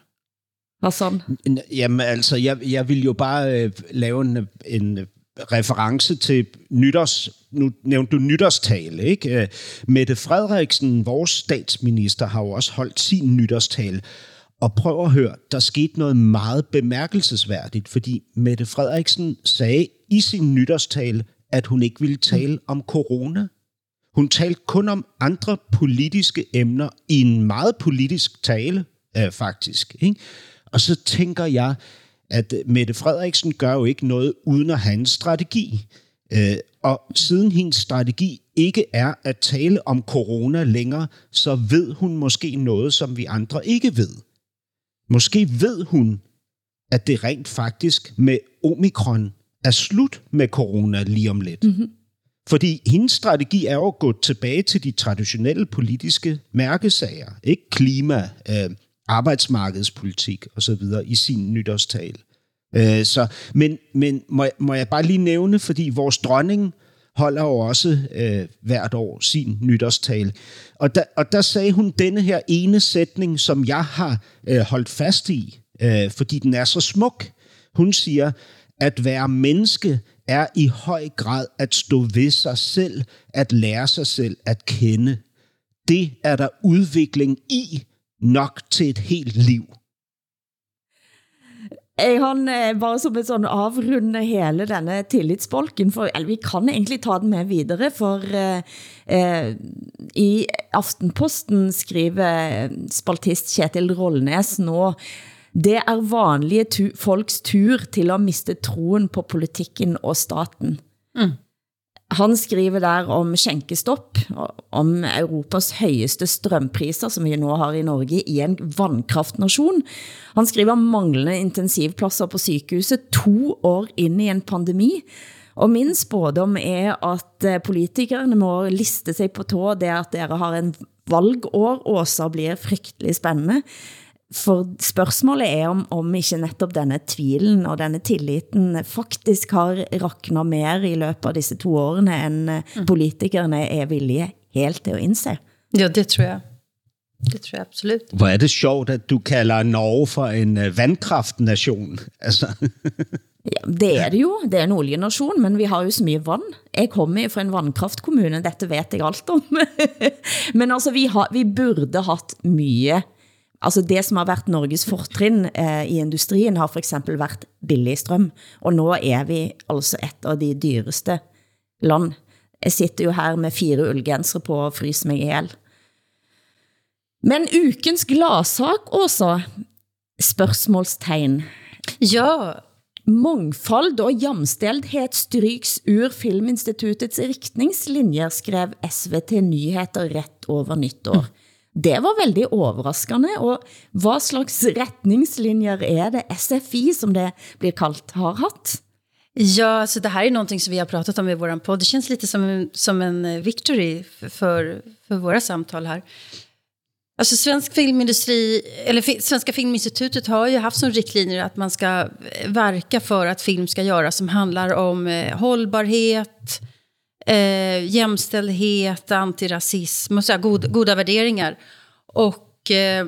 Hassan? N- Jamen altså, jeg, jeg vil jo bare øh, lave en, en reference til nytårs... Nu nævnte du nytårstale, ikke? Øh, Mette Frederiksen, vores statsminister, har jo også holdt sin nytårstale. Og prøv at høre, der skete noget meget bemærkelsesværdigt, fordi Mette Frederiksen sagde i sin nytårstale, at hun ikke ville tale om corona. Hun talte kun om andre politiske emner i en meget politisk tale, øh, faktisk. Ikke? Og så tænker jeg, at Mette Frederiksen gør jo ikke noget uden at have en strategi. Øh, og siden hendes strategi ikke er at tale om corona længere, så ved hun måske noget, som vi andre ikke ved. Måske ved hun, at det rent faktisk med omikron er slut med corona lige om lidt. Mm-hmm. Fordi hendes strategi er jo at gå tilbage til de traditionelle politiske mærkesager, ikke klima, øh, arbejdsmarkedspolitik osv. i sin nytårstale. Øh, så, men men må, jeg- må jeg bare lige nævne, fordi vores dronning holder jo også øh, hvert år sin nytårstale. Og der, og der sagde hun denne her ene sætning, som jeg har øh, holdt fast i, øh, fordi den er så smuk. Hun siger, at være menneske er i høj grad at stå ved sig selv, at lære sig selv at kende. Det er der udvikling i nok til et helt liv. Jeg han eh, bare som et sådan avrunde hele denne tillitsbolken, for eller, vi kan egentlig ta den med videre, for eh, eh, i Aftenposten skriver spaltist Kjetil Rollnes nå, det er vanlige tu folks tur til at miste troen på politikken og staten. Han skriver der om skænkestopp, om Europas højeste strømpriser, som vi nu har i Norge, i en vandkraftnation. Han skriver om manglende intensivpladser på sykehuset to år ind i en pandemi. Og min spådom er, at eh, politikerne må liste sig på tå, det at dere har en valgår, Åsa blir frygtelig spændende. For spørgsmålet er om, om ikke netop denne tvilen og denne tilliten faktisk har raknet mer i løbet av disse to årene, end mm. politikerne er villige helt til at indse. Ja, det tror jag. Det tror jeg absolut. Hvor er det sjovt, at du kalder Norge for en øh, vandkraftnation. Altså, Ja, det er det jo. Det er en olienation, men vi har jo så mye vand. Jeg kommer fra en vandkraftkommune, dette vet jeg alt om. men altså, vi, har, vi burde haft mye. Altså det som har været Norges fortrin eh, i industrien har for eksempel været billig strøm. Og nå er vi altså et av de dyreste land. Jeg sitter jo her med fire ullgensere på og fryser mig ihjel. Men ukens gladsak også, spørgsmålstegn. Ja, Mångfald og jamstelthed stryks ur Filminstituttets riktningslinjer, skrev SVT Nyheter ret over nyttår. Det var veldig overraskende, og hvad slags retningslinjer er det SFI, som det blir kaldt, har haft? Ja, så det här är någonting som vi har pratat om i våran podd. Det känns lite som en, som en eh, victory för, för, våra samtal här. Alltså svensk filmindustri, eller Svenska Filminstitutet har ju haft som riktlinjer att man ska verka för att film ska göras som handlar om eh, hållbarhet, eh, jämställdhet, antirasism och så här god, goda värderingar. Och eh,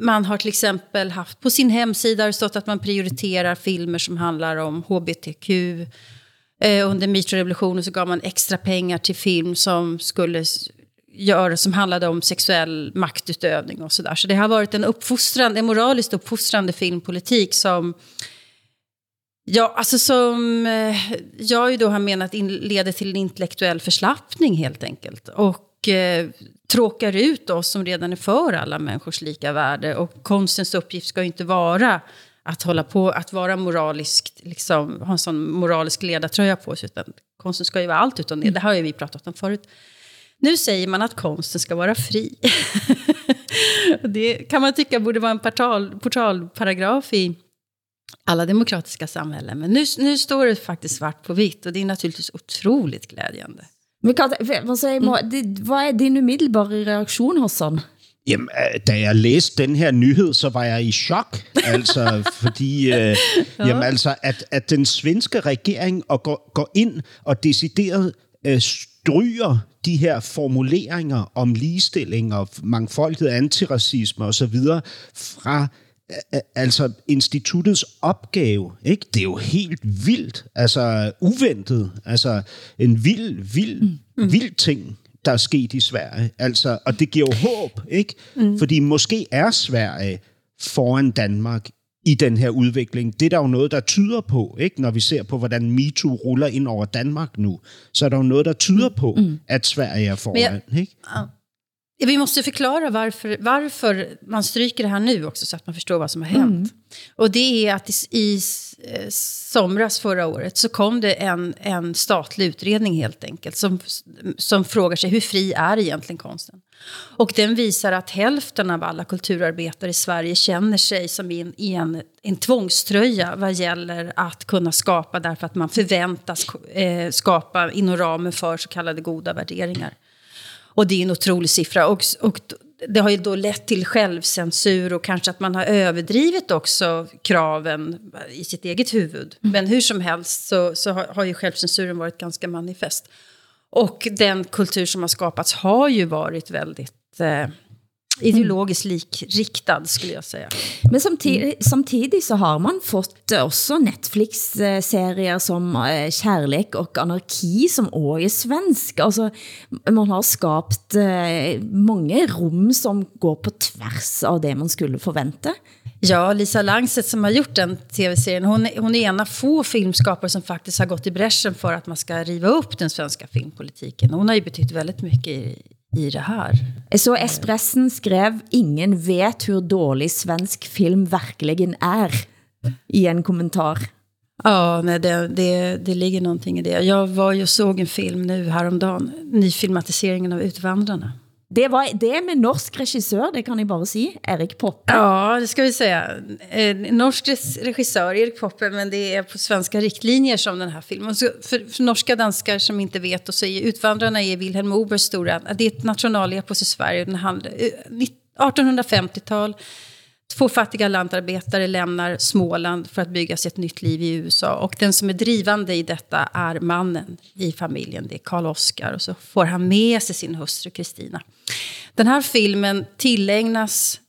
man har till exempel haft på sin hemsida det stått att man prioriterar filmer som handlar om hbtq. Eh, under metoo-revolutionen så gav man extra pengar till film som skulle gör, som handlade om sexuell maktutövning och sådär. Så det har varit en uppfostrande, en moraliskt uppfostrande filmpolitik som Ja, alltså som eh, jag ju då har menat in, leder till en intellektuell förslappning helt enkelt. Och eh, tråkar ut oss som redan är för alla människors lika värde. Och konstens uppgift ska ju inte vara att hålla på, att vara moraliskt, liksom, ha en sån moralisk ledartröja på sig. Utan konsten ska ju vara allt utan det. Det har ju vi pratat om förut. Nu säger man att konsten ska vara fri. det kan man tycka borde vara en portal, portalparagraf i alla demokratiska samhällen. Men nu, nu står det faktiskt svart på vitt och det är naturligtvis otroligt glädjande. Men Kat, altså, jeg må, det, hvad er din umiddelbare reaktion, Hassan? Jamen, øh, da jeg læste den her nyhed, så var jeg i chok. Altså, fordi øh, jamen, altså, at, at den svenske regering og går, går ind og decideret øh, stryger de her formuleringer om ligestilling og mangfoldighed, antiracisme osv. fra altså instituttets opgave, ikke? det er jo helt vildt, altså uventet, altså en vild, vild, mm. vild ting, der er sket i Sverige. Altså, og det giver jo håb, ikke? Mm. Fordi måske er Sverige foran Danmark i den her udvikling. Det er der jo noget, der tyder på, ikke? når vi ser på, hvordan MeToo ruller ind over Danmark nu. Så er der jo noget, der tyder på, mm. at Sverige er foran. jeg, ikke? Vi måste förklara varför, varför man stryker det här nu också så att man förstår vad som har hänt. Mm. Och det är att i, i somras förra året så kom det en, en statlig utredning helt enkelt som, som frågar sig hur fri är egentligen konsten? Och den visar att hälften av alla kulturarbetare i Sverige känner sig som i en, i en, en tvångströja vad gäller att kunna skapa därför att man förväntas eh, skapa inom ramen för så kallade goda värderingar. Och det är en otrolig siffra. Och, och det har ju då lett till självcensur och kanske att man har överdrivit också kraven i sitt eget huvud. Mm. Men hur som helst så, så har, har ju självcensuren varit ganska manifest. Och den kultur som har skapats har ju varit väldigt eh, ideologiskt likriktad, skulle jag säga. Men samtidig, samtidig så har man fått også Netflix-serier som eh, Kärlek och anarki, som også er svensk. Altså, man har skapt eh, mange rum som går på tvärs av det man skulle forvente. Ja, Lisa Langset som har gjort den tv-serien, hon, hon är en av få filmskapare som faktiskt har gått i bräschen för att man ska riva upp den svenska filmpolitiken. Hon har ju betytt väldigt mycket i, i det här. Så Espressen skrev, ingen vet hur dålig svensk film verkligen är i en kommentar. Ja, nej, det, det, det ligger någonting i det. Jag var ju såg en film nu häromdagen, nyfilmatiseringen av Utvandrarna. Det var det med norsk regissør, det kan jeg bare si. Erik Poppe. Ja, det ska vi säga. Eh, norsk regissör, Erik Poppe, men det är på svenska riktlinjer som den här filmen. Så för, för norska danskar som inte vet och säger Utvandrarna är Vilhelm Obers stora... Det är ett nationalepos i Sverige. Den handlar, eh, 1850-tal. Två fattiga lantarbetare lämnar Småland för att bygga sig ett nytt liv i USA. Och den som är drivande i detta är mannen i familjen, det är Karl Oskar. Och så får han med sig sin hustru Kristina. Den här filmen tillägnas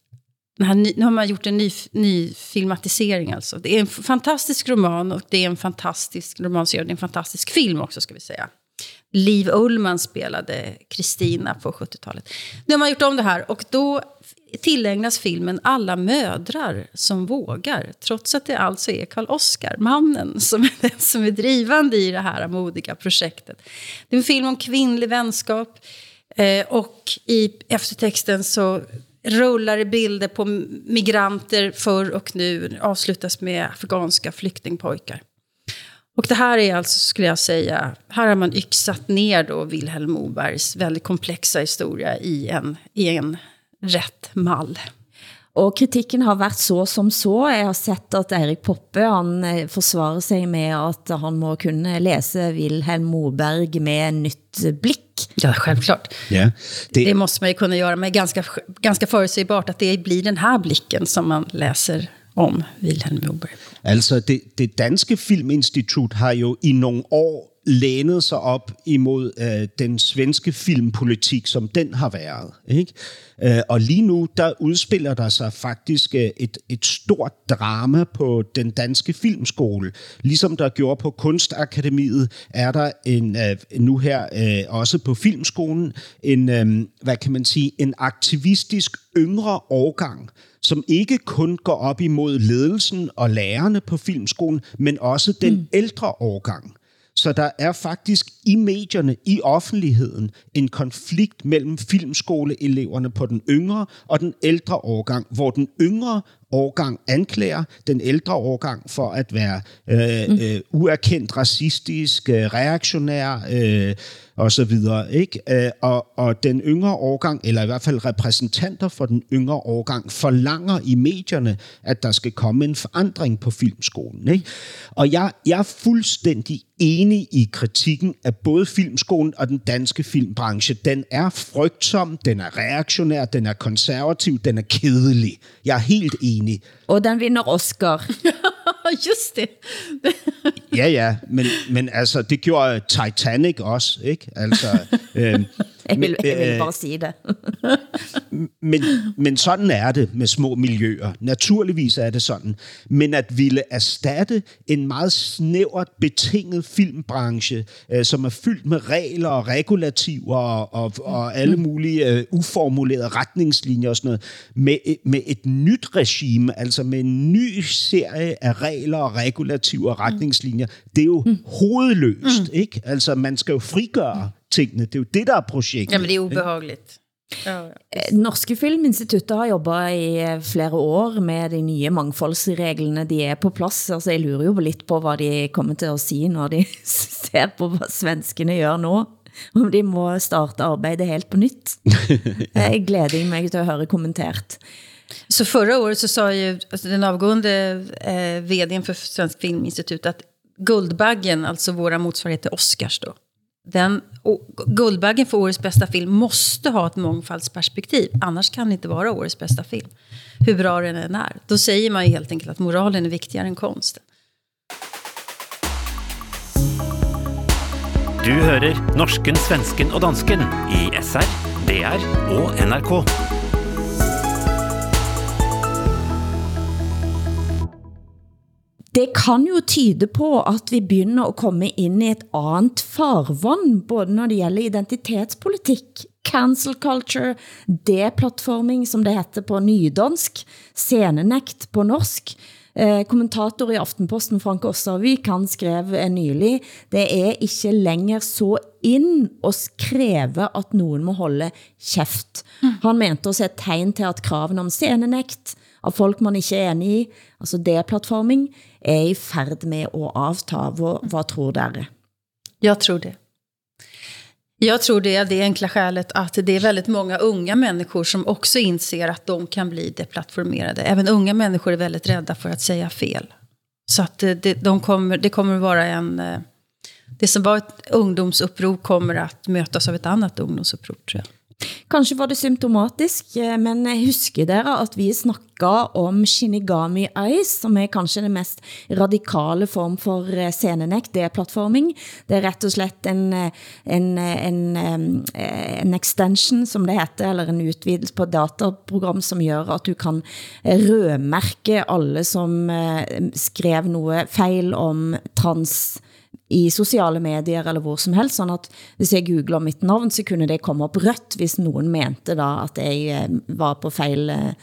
den här, nu har man gjort en ny, ny filmatisering alltså. Det är en fantastisk roman och det är en fantastisk romanserie. Det är en fantastisk film också ska vi säga. Liv Ullman spelade Kristina på 70-talet. Nu har man gjort om det här och då tillägnas filmen alla mödrar som vågar. Trots att det alltså är Karl Oskar, mannen, som är den som är drivande i det här modiga projektet. Det är en film om kvinnlig vänskap. Eh, och i eftertexten så rullar det bilder på migranter förr och nu. Avslutas med afghanska flyktingpojkar. Och det här är alltså, skulle jag säga, här har man yxat ner då Vilhelm Mobergs väldigt komplexa historia i en, i en rätt mall. Og kritikken har været så som så. Jeg har sett at Erik Poppe han eh, forsvarer sig med at han må kunne læse Wilhelm Moberg med nytt blick. Ja, självklart. Ja, det... det måste man ju kunna göra, men ganska, ganska förutsägbart att det blir den här blicken som man läser om Wilhelm Moberg. Altså, det, det Danske Filminstitut har jo i nogle år lænet sig op imod øh, den svenske filmpolitik, som den har været. Ikke? Øh, og lige nu, der udspiller der sig faktisk øh, et, et stort drama på den danske filmskole. Ligesom der gjorde på Kunstakademiet, er der en, øh, nu her øh, også på filmskolen en, øh, hvad kan man sige, en aktivistisk yngre årgang, som ikke kun går op imod ledelsen og lærerne på filmskolen, men også den mm. ældre årgang Så der er faktisk i medierne, i offentligheden, en konflikt mellem filmskoleeleverne på den yngre og den ældre årgang, hvor den yngre årgang anklager den ældre årgang for at være øh, mm. øh, uerkendt racistisk, øh, reaktionær øh, og så videre. Ikke? Øh, og, og den yngre årgang, eller i hvert fald repræsentanter for den yngre årgang, forlanger i medierne, at der skal komme en forandring på filmskolen. Ikke? Og jeg, jeg er fuldstændig enig i kritikken af både filmskolen og den danske filmbranche. Den er frygtsom, den er reaktionær, den er konservativ, den er kedelig. Jeg er helt enig. Og den vinder Oscar. Just det. ja, ja, men, men altså, det gjorde Titanic også, ikke? Altså, øh, jeg, vil, jeg vil bare sige det. men, men sådan er det med små miljøer. Naturligvis er det sådan. Men at ville erstatte en meget snævert betinget filmbranche, øh, som er fyldt med regler og regulativer og, og, og alle mulige øh, uformulerede retningslinjer og sådan noget, med, med et nyt regime, altså med en ny serie af regler og regulativer og retningslinjer, det er jo mm. hovedløst, mm. ikke? Altså, man skal jo frigøre tingene. Det er jo det, der er projektet. Jamen, det er ubehageligt. Ja, ja. Norske Filminstituttet har jobbet i flere år med de nye mangfoldsreglene. De er på plads. Altså, jeg lurer jo lidt på, hvad de kommer til at sige, når de ser på, hvad svenskene gør nu. Om de må starte arbejdet helt på nytt. ja. Jeg glæder mig til at høre kommentert. Så förra året så sa ju alltså den avgående eh, vdn för Svensk Filminstitut att Guldbaggen, alltså våra motsvarighet till Oscars då, den, Guldbaggen för årets bästa film måste ha ett mångfaldsperspektiv. Annars kan det inte vara årets bästa film. Hur bra den än är. Då säger man ju helt enkelt att moralen är viktigare än konsten. Du hører norsken, svensken og dansken i SR, DR og NRK. Det kan jo tyde på, at vi begynder at komme ind i et andet farvand, både når det gælder identitetspolitik, cancel culture, deplatforming, som det heter på nydansk, scenenekt på norsk, Eh, kommentator i Aftenposten, Frank Ossarvik, han skrev eh, nylig, det er ikke længere så ind at skreve, at nogen må holde kæft. Mm. Han mente også et tegn til, at kraven om scenenekt, av folk man ikke er enig i, altså deplatforming, er i færd med at avta. Hvad, hvad tror dere? Jag tror det. Jag tror det är det enkla skälet att det är väldigt många unga människor som också inser att de kan bli deplattformerade. Även unga människor är väldigt rädda för att säga fel. Så att eh, det, de kommer, det kommer vara en... Eh, det som var ett ungdomsuppror kommer att mötas av ett annat ungdomsuppror, tror jag. Kanskje var det symptomatisk, eh, men husker dere at vi snakket om Shinigami Eyes, som er kanskje den mest radikale form for eh, scenenekt, det er platforming. Det er rett og slett en, eh, en, eh, en, en extension, som det heter, eller en utvidelse på dataprogram, som gør at du kan rødmærke alle, som skrev noget fejl om trans i sociale medier eller hvor som helst, sådan at hvis jeg googler mitt navn, så kunne det komme op rødt, hvis nogen mente da, at jeg eh, var på fejl, eh,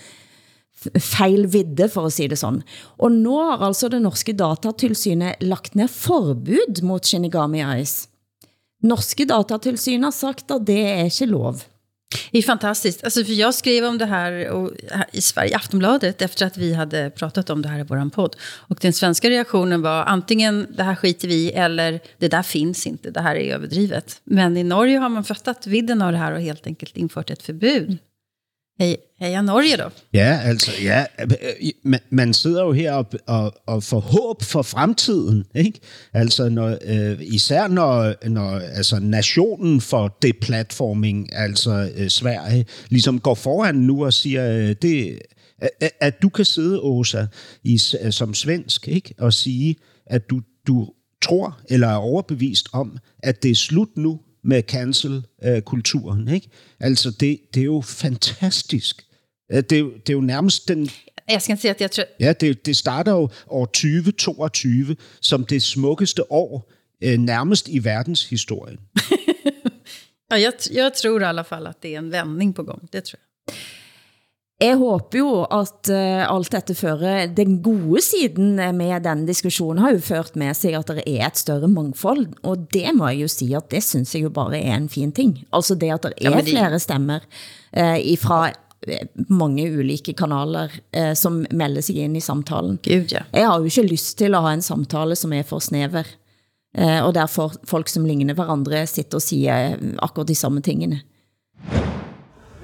fejl vidde, for at sige det sådan. Og nu har altså det norske datatilsynet lagt ned forbud mot Shinigami Eyes. Norske datatilsynet har sagt, at det er ikke lov. Det är fantastiskt. Alltså, för jag skrev om det här och, i Sverige, Aftonbladet efter att vi hade pratat om det här i vår podd. Och den svenska reaktionen var antingen det här skiter vi eller det där finns inte, det här är överdrivet. Men i Norge har man fattat vidden av det här och helt enkelt infört ett förbud er jeg Norge då. Ja, altså, ja, man, man sidder jo her og, og, og får håb for fremtiden, ikke? Altså, når, øh, især når, når altså, nationen for det platforming, altså øh, Sverige, ligesom går foran nu og siger, øh, det, at, at du kan sidde, Åsa, i, øh, som svensk, ikke? Og sige, at du, du tror eller er overbevist om, at det er slut nu med cancel-kulturen. Ikke? Altså, det, det er jo fantastisk. Det er jo, det er jo nærmest den... Jeg skal sige, at jeg tror... Ja, det, det starter jo år 2022 som det smukkeste år øh, nærmest i verdenshistorien. ja, jeg, jeg tror i alla fall, at det er en vending på gång. Det tror jeg. Jeg håber jo at uh, alt dette fører, den gode siden med den diskussionen har jo ført med sig, at der er et større mangfold, og det må jeg jo sige, at det synes jeg jo bare er en fin ting. Altså det, at der er ja, de... flere stemmer uh, ifra eh, mange ulike kanaler uh, som melder sig ind i samtalen. Gud, ja. Jeg har jo ikke lyst til at ha en samtale som er for snever, uh, og derfor folk som ligner hverandre sitter og siger akkurat de samme tingene.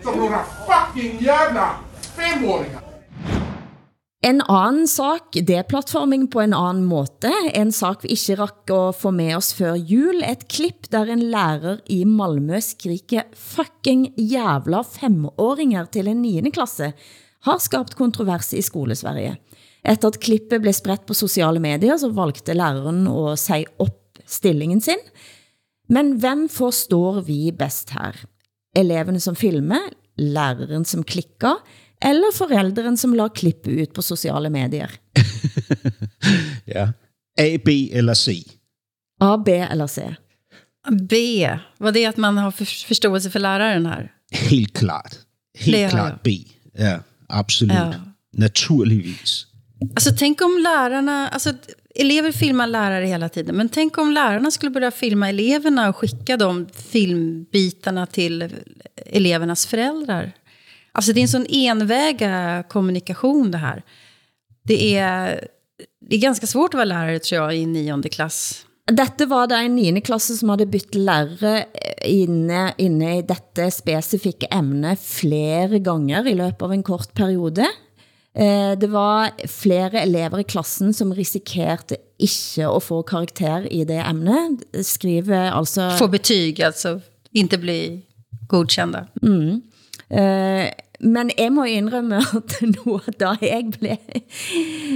Några fucking jævla femåringar! En anden sak, deplattforming på en anden måte, en sak vi ikke rakk at få med oss før jul, et klipp der en lærer i Malmø skriker fucking jævla femåringer til en 9. klasse, har skabt kontrovers i skolesverige. Efter at klippet blev spredt på sociale medier, så valgte læreren at sige op stillingen sin. Men hvem forstår vi bedst her? Eleverne som filmer, læreren som klikker, eller forældren som la klippe ut på sociale medier? ja. A, B eller C? A, B eller C? B. Var det att man har förståelse för läraren här? Helt klart. Helt det klart B. Ja, absolut. Ja. Naturligvis. Alltså tänk om lärarna, alltså elever filmar lärare hela tiden, men tänk om lärarna skulle börja filma eleverna och skicka de filmbitarna till elevernas föräldrar. Alltså det är en sån enväga kommunikation det här. Det är, det är ganska svårt att vara lärare tror jag i nionde klass. Dette var det en 9. klasse som havde bytt lærere inne, inne i dette specifikke emne flere ganger i løbet av en kort periode. Eh, det var flere elever i klassen som risikerte ikke at få karakter i det emnet. Skriver altså... Få betyg, altså. Inte bli godkända. Mm. Uh, men jeg må indrømme at noget, da jeg blev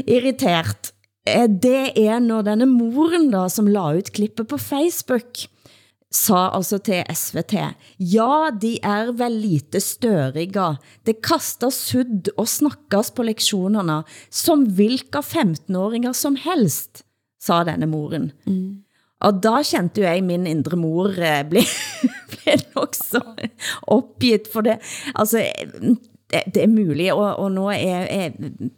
irriteret, eh, det er når denne moren da, som la ut klippet på Facebook, sa altså til SVT, ja, de er vel lite støriga. Det kastar sudd og snakkas på lektionerna som vilka 15-åringer som helst, sa denne moren. Mm. Og da kjente jeg min indre mor eh, bli, blev også opgivet for det. Altså, det, det er muligt, og, og nu, er, er,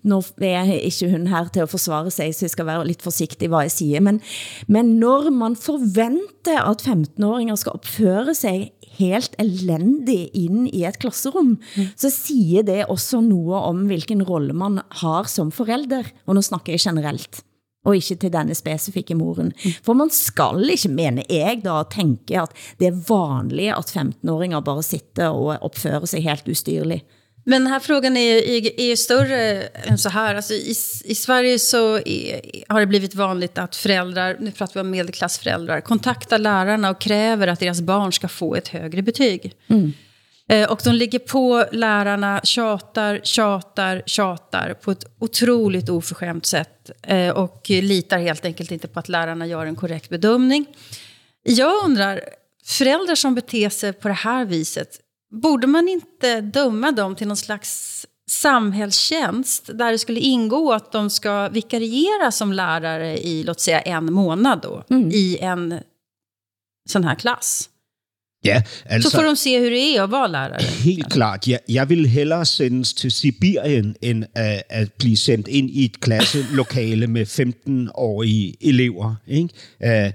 nu er ikke hun her til at forsvare sig, så jeg skal være lidt forsigtig, hvad jeg siger. Men, men når man forventer, at 15-åringer skal opføre sig helt elendig ind i et klasserum, mm. så siger det også noget om, hvilken rolle man har som forælder. Og nu snakker jeg generelt og ikke til denne specifikke moren. For man skal ikke, mene jeg da, tænke at det er vanligt, at 15-åringer bare sitter og opfører sig helt ustyrligt. Men den här frågan är, är, är större än så här. Alltså i, I Sverige så är, har det blivit vanligt att föräldrar, nu pratar vi om medelklassföräldrar, kontaktar lärarna och kräver att deras barn ska få ett högre betyg. Mm. Eh, och de ligger på lärarna, tjatar, tjatar, tjatar på ett otroligt oförskämt sätt. Eh, och litar helt enkelt inte på att lärarna gör en korrekt bedömning. Jag undrar, föräldrar som beter sig på det här viset, borde man inte döma dem till någon slags samhällstjänst där det skulle ingå att de ska vikariera som lärare i, låt säga en månad då, mm. i en sån här klass? Ja, altså, så får de se, hur det er at være lærere. Helt klart. Jeg, jeg vil hellere sendes til Sibirien, end at, at blive sendt ind i et klasselokale med 15-årige elever. Ikke? Uh,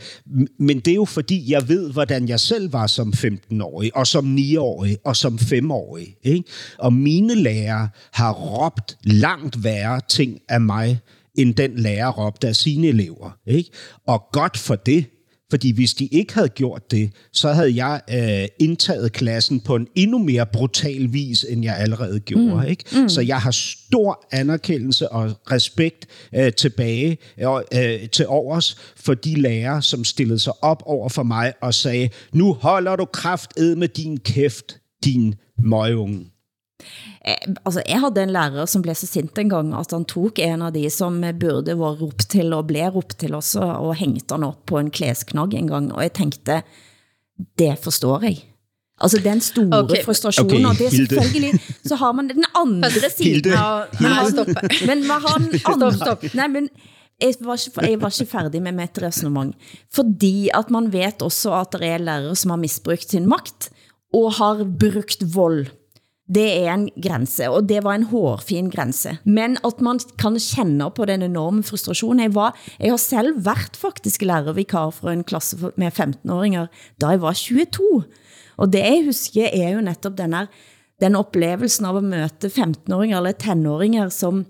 men det er jo fordi, jeg ved, hvordan jeg selv var som 15-årig, og som 9-årig, og som 5-årig. Ikke? Og mine lærere har råbt langt værre ting af mig, end den lærer råbte af sine elever. Ikke? Og godt for det, fordi hvis de ikke havde gjort det, så havde jeg øh, indtaget klassen på en endnu mere brutal vis, end jeg allerede gjorde. Mm. Ikke? Mm. Så jeg har stor anerkendelse og respekt øh, tilbage øh, til overs for de lærere, som stillede sig op over for mig og sagde, nu holder du kraft med din kæft, din møgeunge. Eh, altså, jeg havde en lærer, som blev så sint en gang, at han tog en av de, som burde være ropt til, og blev ropt til også, og hængte han op på en klæsknagg en gang, og jeg tænkte, det forstår jeg. Altså den store okay. frustrationen, okay, og det er selvfølgelig, så har man den andre siden. Ja, ja, stopp. Men hvad har den andre? Stop, stop. Nej, men jeg var, ikke, jeg var ikke færdig med mitt resonemang. Fordi at man vet også, at der er lærere, som har misbrugt sin magt, og har brugt vold det er en grænse, og det var en hårfin grænse. Men at man kan kende på den enorme frustrationen. Jeg, var, jeg har selv været faktisk lærervikar for en klasse med 15-åringer, da jeg var 22. Og det jeg husker er jo netop den, her, den oplevelsen av at møte 15-åringer eller 10-åringer som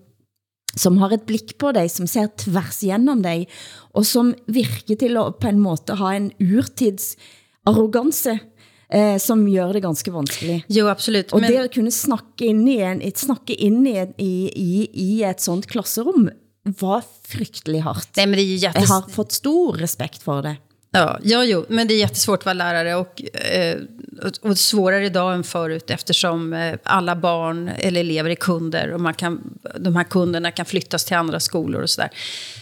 som har et blik på dig, som ser tværs igennem dig, og som virker til at på en måte ha en urtids arrogance, eh, som gør det ganske vanskeligt. Jo, absolut. Og men- det at kunne snakke ind i, en, et, snakke ind i, i, i, i et sånt klasserum, var frygtelig hårdt. Nej, men det är ju jättes... Jeg har fått stor respekt for det. Ja, ja, jo, men det är jättesvårt att vara lärare och, eh, och, svårare idag än förut eftersom eh, alla barn eller elever är kunder och man kan, de här kunderna kan flyttas till andra skolor och sådär.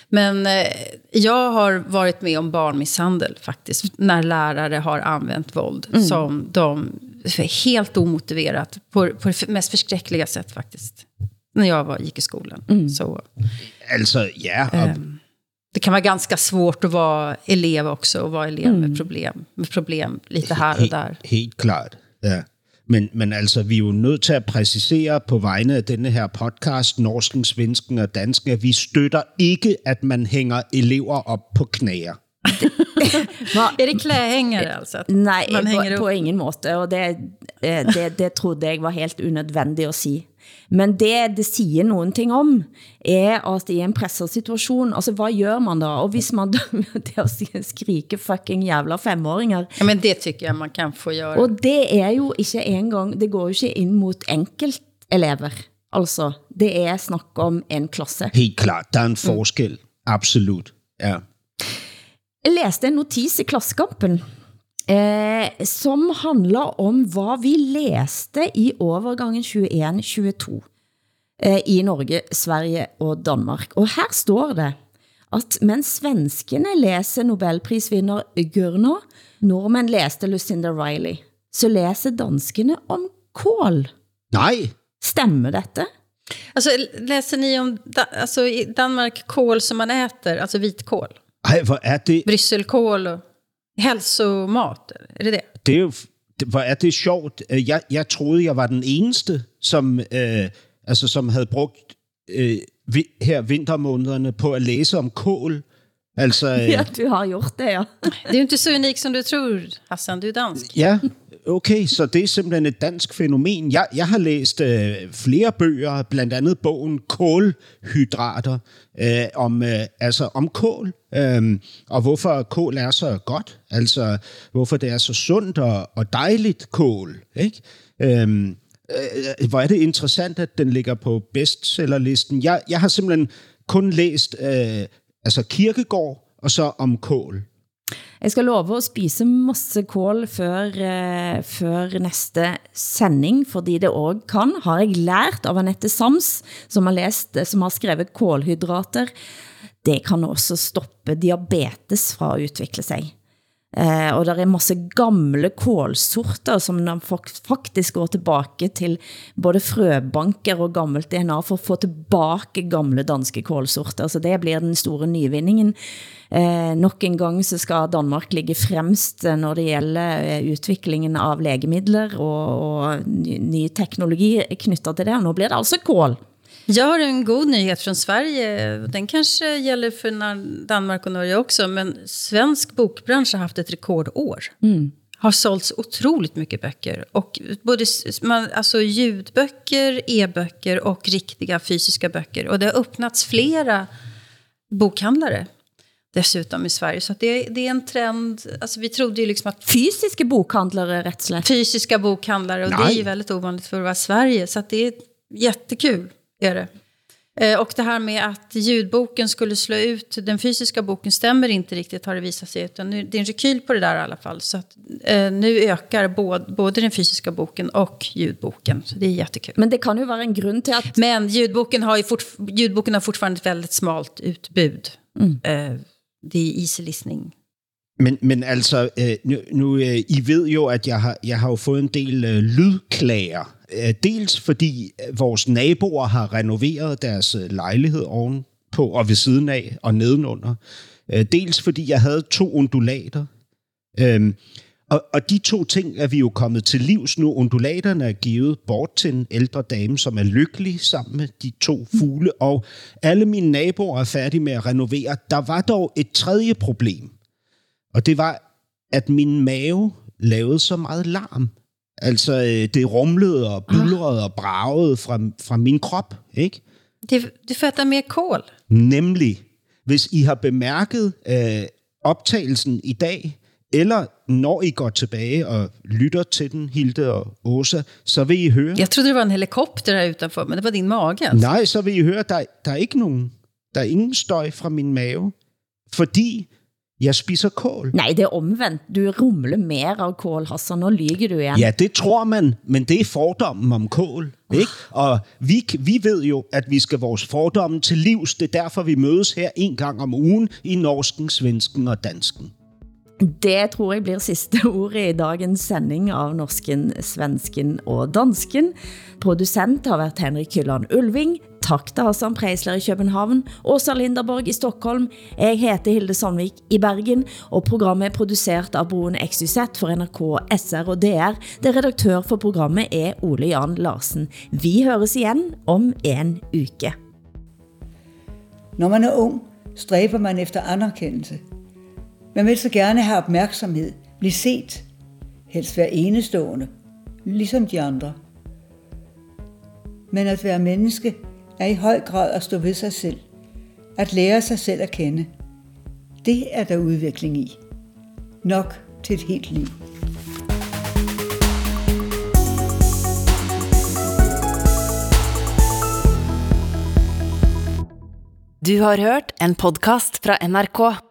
Men eh, jag har varit med om barnmisshandel faktiskt, när lärare har använt våld Mm. som de helt omotiverat, på, på det mest förskräckliga sätt faktiskt, när jag var, gick i skolan. Mm. Så, Altså, ja, Ehm, det kan vara ganska svårt att vara elev också och vara elev Mm. med problem, med problem lite här och där. Helt klart, ja. Men, men altså, vi er jo nødt til at præcisere på vegne af denne her podcast, norsken, svensken og dansken, at vi støtter ikke, at man hænger elever op på knæer. Är det klädhängare alltså? Att Nej, man hänger på, på ingen måte, og det, eh, det, det trodde jeg var helt unødvendigt at sige. Men det det siger nogen ting om, er at i en pressersituation, altså hvad gør man da? Og hvis man det at skrike fucking jävla femåringer, Ja, men det tycker jag man kan få göra. og det er jo ikke engang, det går jo ikke ind mot enkelt elever. Altså, det er snak om en klasse. Helt klart, der er en forskel. Absolut, ja. Jeg læste en notis i Klassekampen, eh, som handler om hvad vi læste i overgangen 21-22 eh, i Norge, Sverige og Danmark. Og her står det, at mens svenskene læser Nobelprisvinder Gurner, nordmænd læste Lucinda Riley, så læser danskene om kål. Nej, Stemmer dette? Alltså, läser ni om da, alltså, i Danmark kål som man äter, alltså vitkål? ej, hvor er det, Brysselkål och hälsomat, är det det? det er jo, det, hvor er det sjovt. Øh, Jeg, jeg troede, jeg var den eneste, som, øh, altså, som havde brugt øh, vi, her vintermånederne på at læse om kål. Altså, øh, Ja, du har gjort det, ja. Det är ju inte så unikt som du tror, Hassan. Du är dansk. Ja, okay, så det er simpelthen et dansk fænomen. Jeg, jeg har læst øh, flere bøger, blandt andet bogen Kålhydrater, øh, om, øh, altså om kål, øh, og hvorfor kål er så godt, altså hvorfor det er så sundt og, og dejligt kål. Ikke? Øh, øh, hvor er det interessant, at den ligger på bestsellerlisten. Jeg, jeg har simpelthen kun læst øh, altså Kirkegård, og så om kål. Jeg skal love at spise masse kål før, eh, før næste sending, fordi det også kan, har jeg lært av Annette Sams, som har, læst, eh, som har skrevet kålhydrater, det kan også stoppe diabetes fra at udvikle sig. Eh, og der er masse gamle kålsorter, som man faktisk går tilbage til både frøbanker og gammelt DNA for at få tilbage gamle danske kålsorter. Så det bliver den store nyvinningen. Eh, nok en gang så skal Danmark ligge fremst eh, når det gælder eh, udviklingen av lægemidler og, og ny, ny teknologi knyttet til det. Og nu bliver det altså kål. Jag har en god nyhet från Sverige. Den kanske gäller för Danmark och Norge också. Men svensk bokbransch har haft ett rekordår. Har sålts otroligt mycket böcker. Och både man, alltså ljudböcker, e-böcker och riktiga fysiska böcker. Och det har öppnats flera bokhandlare dessutom i Sverige. Så att det, det är en trend. Alltså vi trodde ju liksom att Fysiske bokhandlere, rätt slätt. fysiska bokhandlare. Och det är Nej. ju väldigt ovanligt för att vara Sverige. Så att det är jättekul. Är det. Eh, Och det här med att ljudboken skulle slå ut den fysiska boken stämmer inte riktigt har det visat sig. Utan nu, det är en rekyl på det där i alla fall. Så att, eh, nu ökar både, både den fysiska boken och ljudboken. Så det är jättekul. Men det kan jo være en grund til at Men ljudboken har, ju fort, ljudboken har fortfarande ett väldigt smalt utbud. Eh, det är easy listening. Men, men altså, øh, nu, nu øh, I ved jo, at jeg har, jeg har jo fået en del øh, lydklager. Øh, dels fordi øh, vores naboer har renoveret deres øh, lejlighed ovenpå og ved siden af og nedenunder. Dels fordi jeg havde to undulater. Øhm, Og, og de to ting er vi jo kommet til livs nu. Undulaterne er givet bort til en ældre dame, som er lykkelig sammen med de to fugle, og alle mine naboer er færdige med at renovere. Der var dog et tredje problem, og det var, at min mave lavede så meget larm. Altså, øh, det rumlede og bulrede og bragede fra, fra min krop, ikke? Det, det fatter mere kål. Nemlig, hvis I har bemærket øh, optagelsen i dag, eller når I går tilbage og lytter til den, Hilde og Åsa, så vil I høre... Jeg troede, det var en helikopter her utanfor, men det var din mage. Altså. Nej, så vil I høre, der, der er ikke nogen... Der er ingen støj fra min mave, fordi jeg spiser kål. Nej, det er omvendt. Du rumler mere av kål, Hassan. Nu lyger du igen. Ja, det tror man, men det er fordommen om kål. Ikke? Og vi, vi ved jo, at vi skal vores fordomme til livs. Det er derfor, vi mødes her en gang om ugen i norsken, svensken og dansken. Det tror jeg bliver sidste ord i dagens sending av Norsken, Svensken og Dansken. Producent har været Henrik Hylland Ulving. Tak til Hassan Preisler i København, Åsa Linderborg i Stockholm. Jeg heter Hilde Sandvik i Bergen, og programmet er produceret av Broen XYZ for NRK, SR og DR. Det redaktør for programmet er Ole Jan Larsen. Vi høres igen om en uke. Når man er ung, stræber man efter anerkendelse – man vil så gerne have opmærksomhed, blive set, helst være enestående, ligesom de andre. Men at være menneske er i høj grad at stå ved sig selv, at lære sig selv at kende. Det er der udvikling i. Nok til et helt liv. Du har hørt en podcast fra NRK.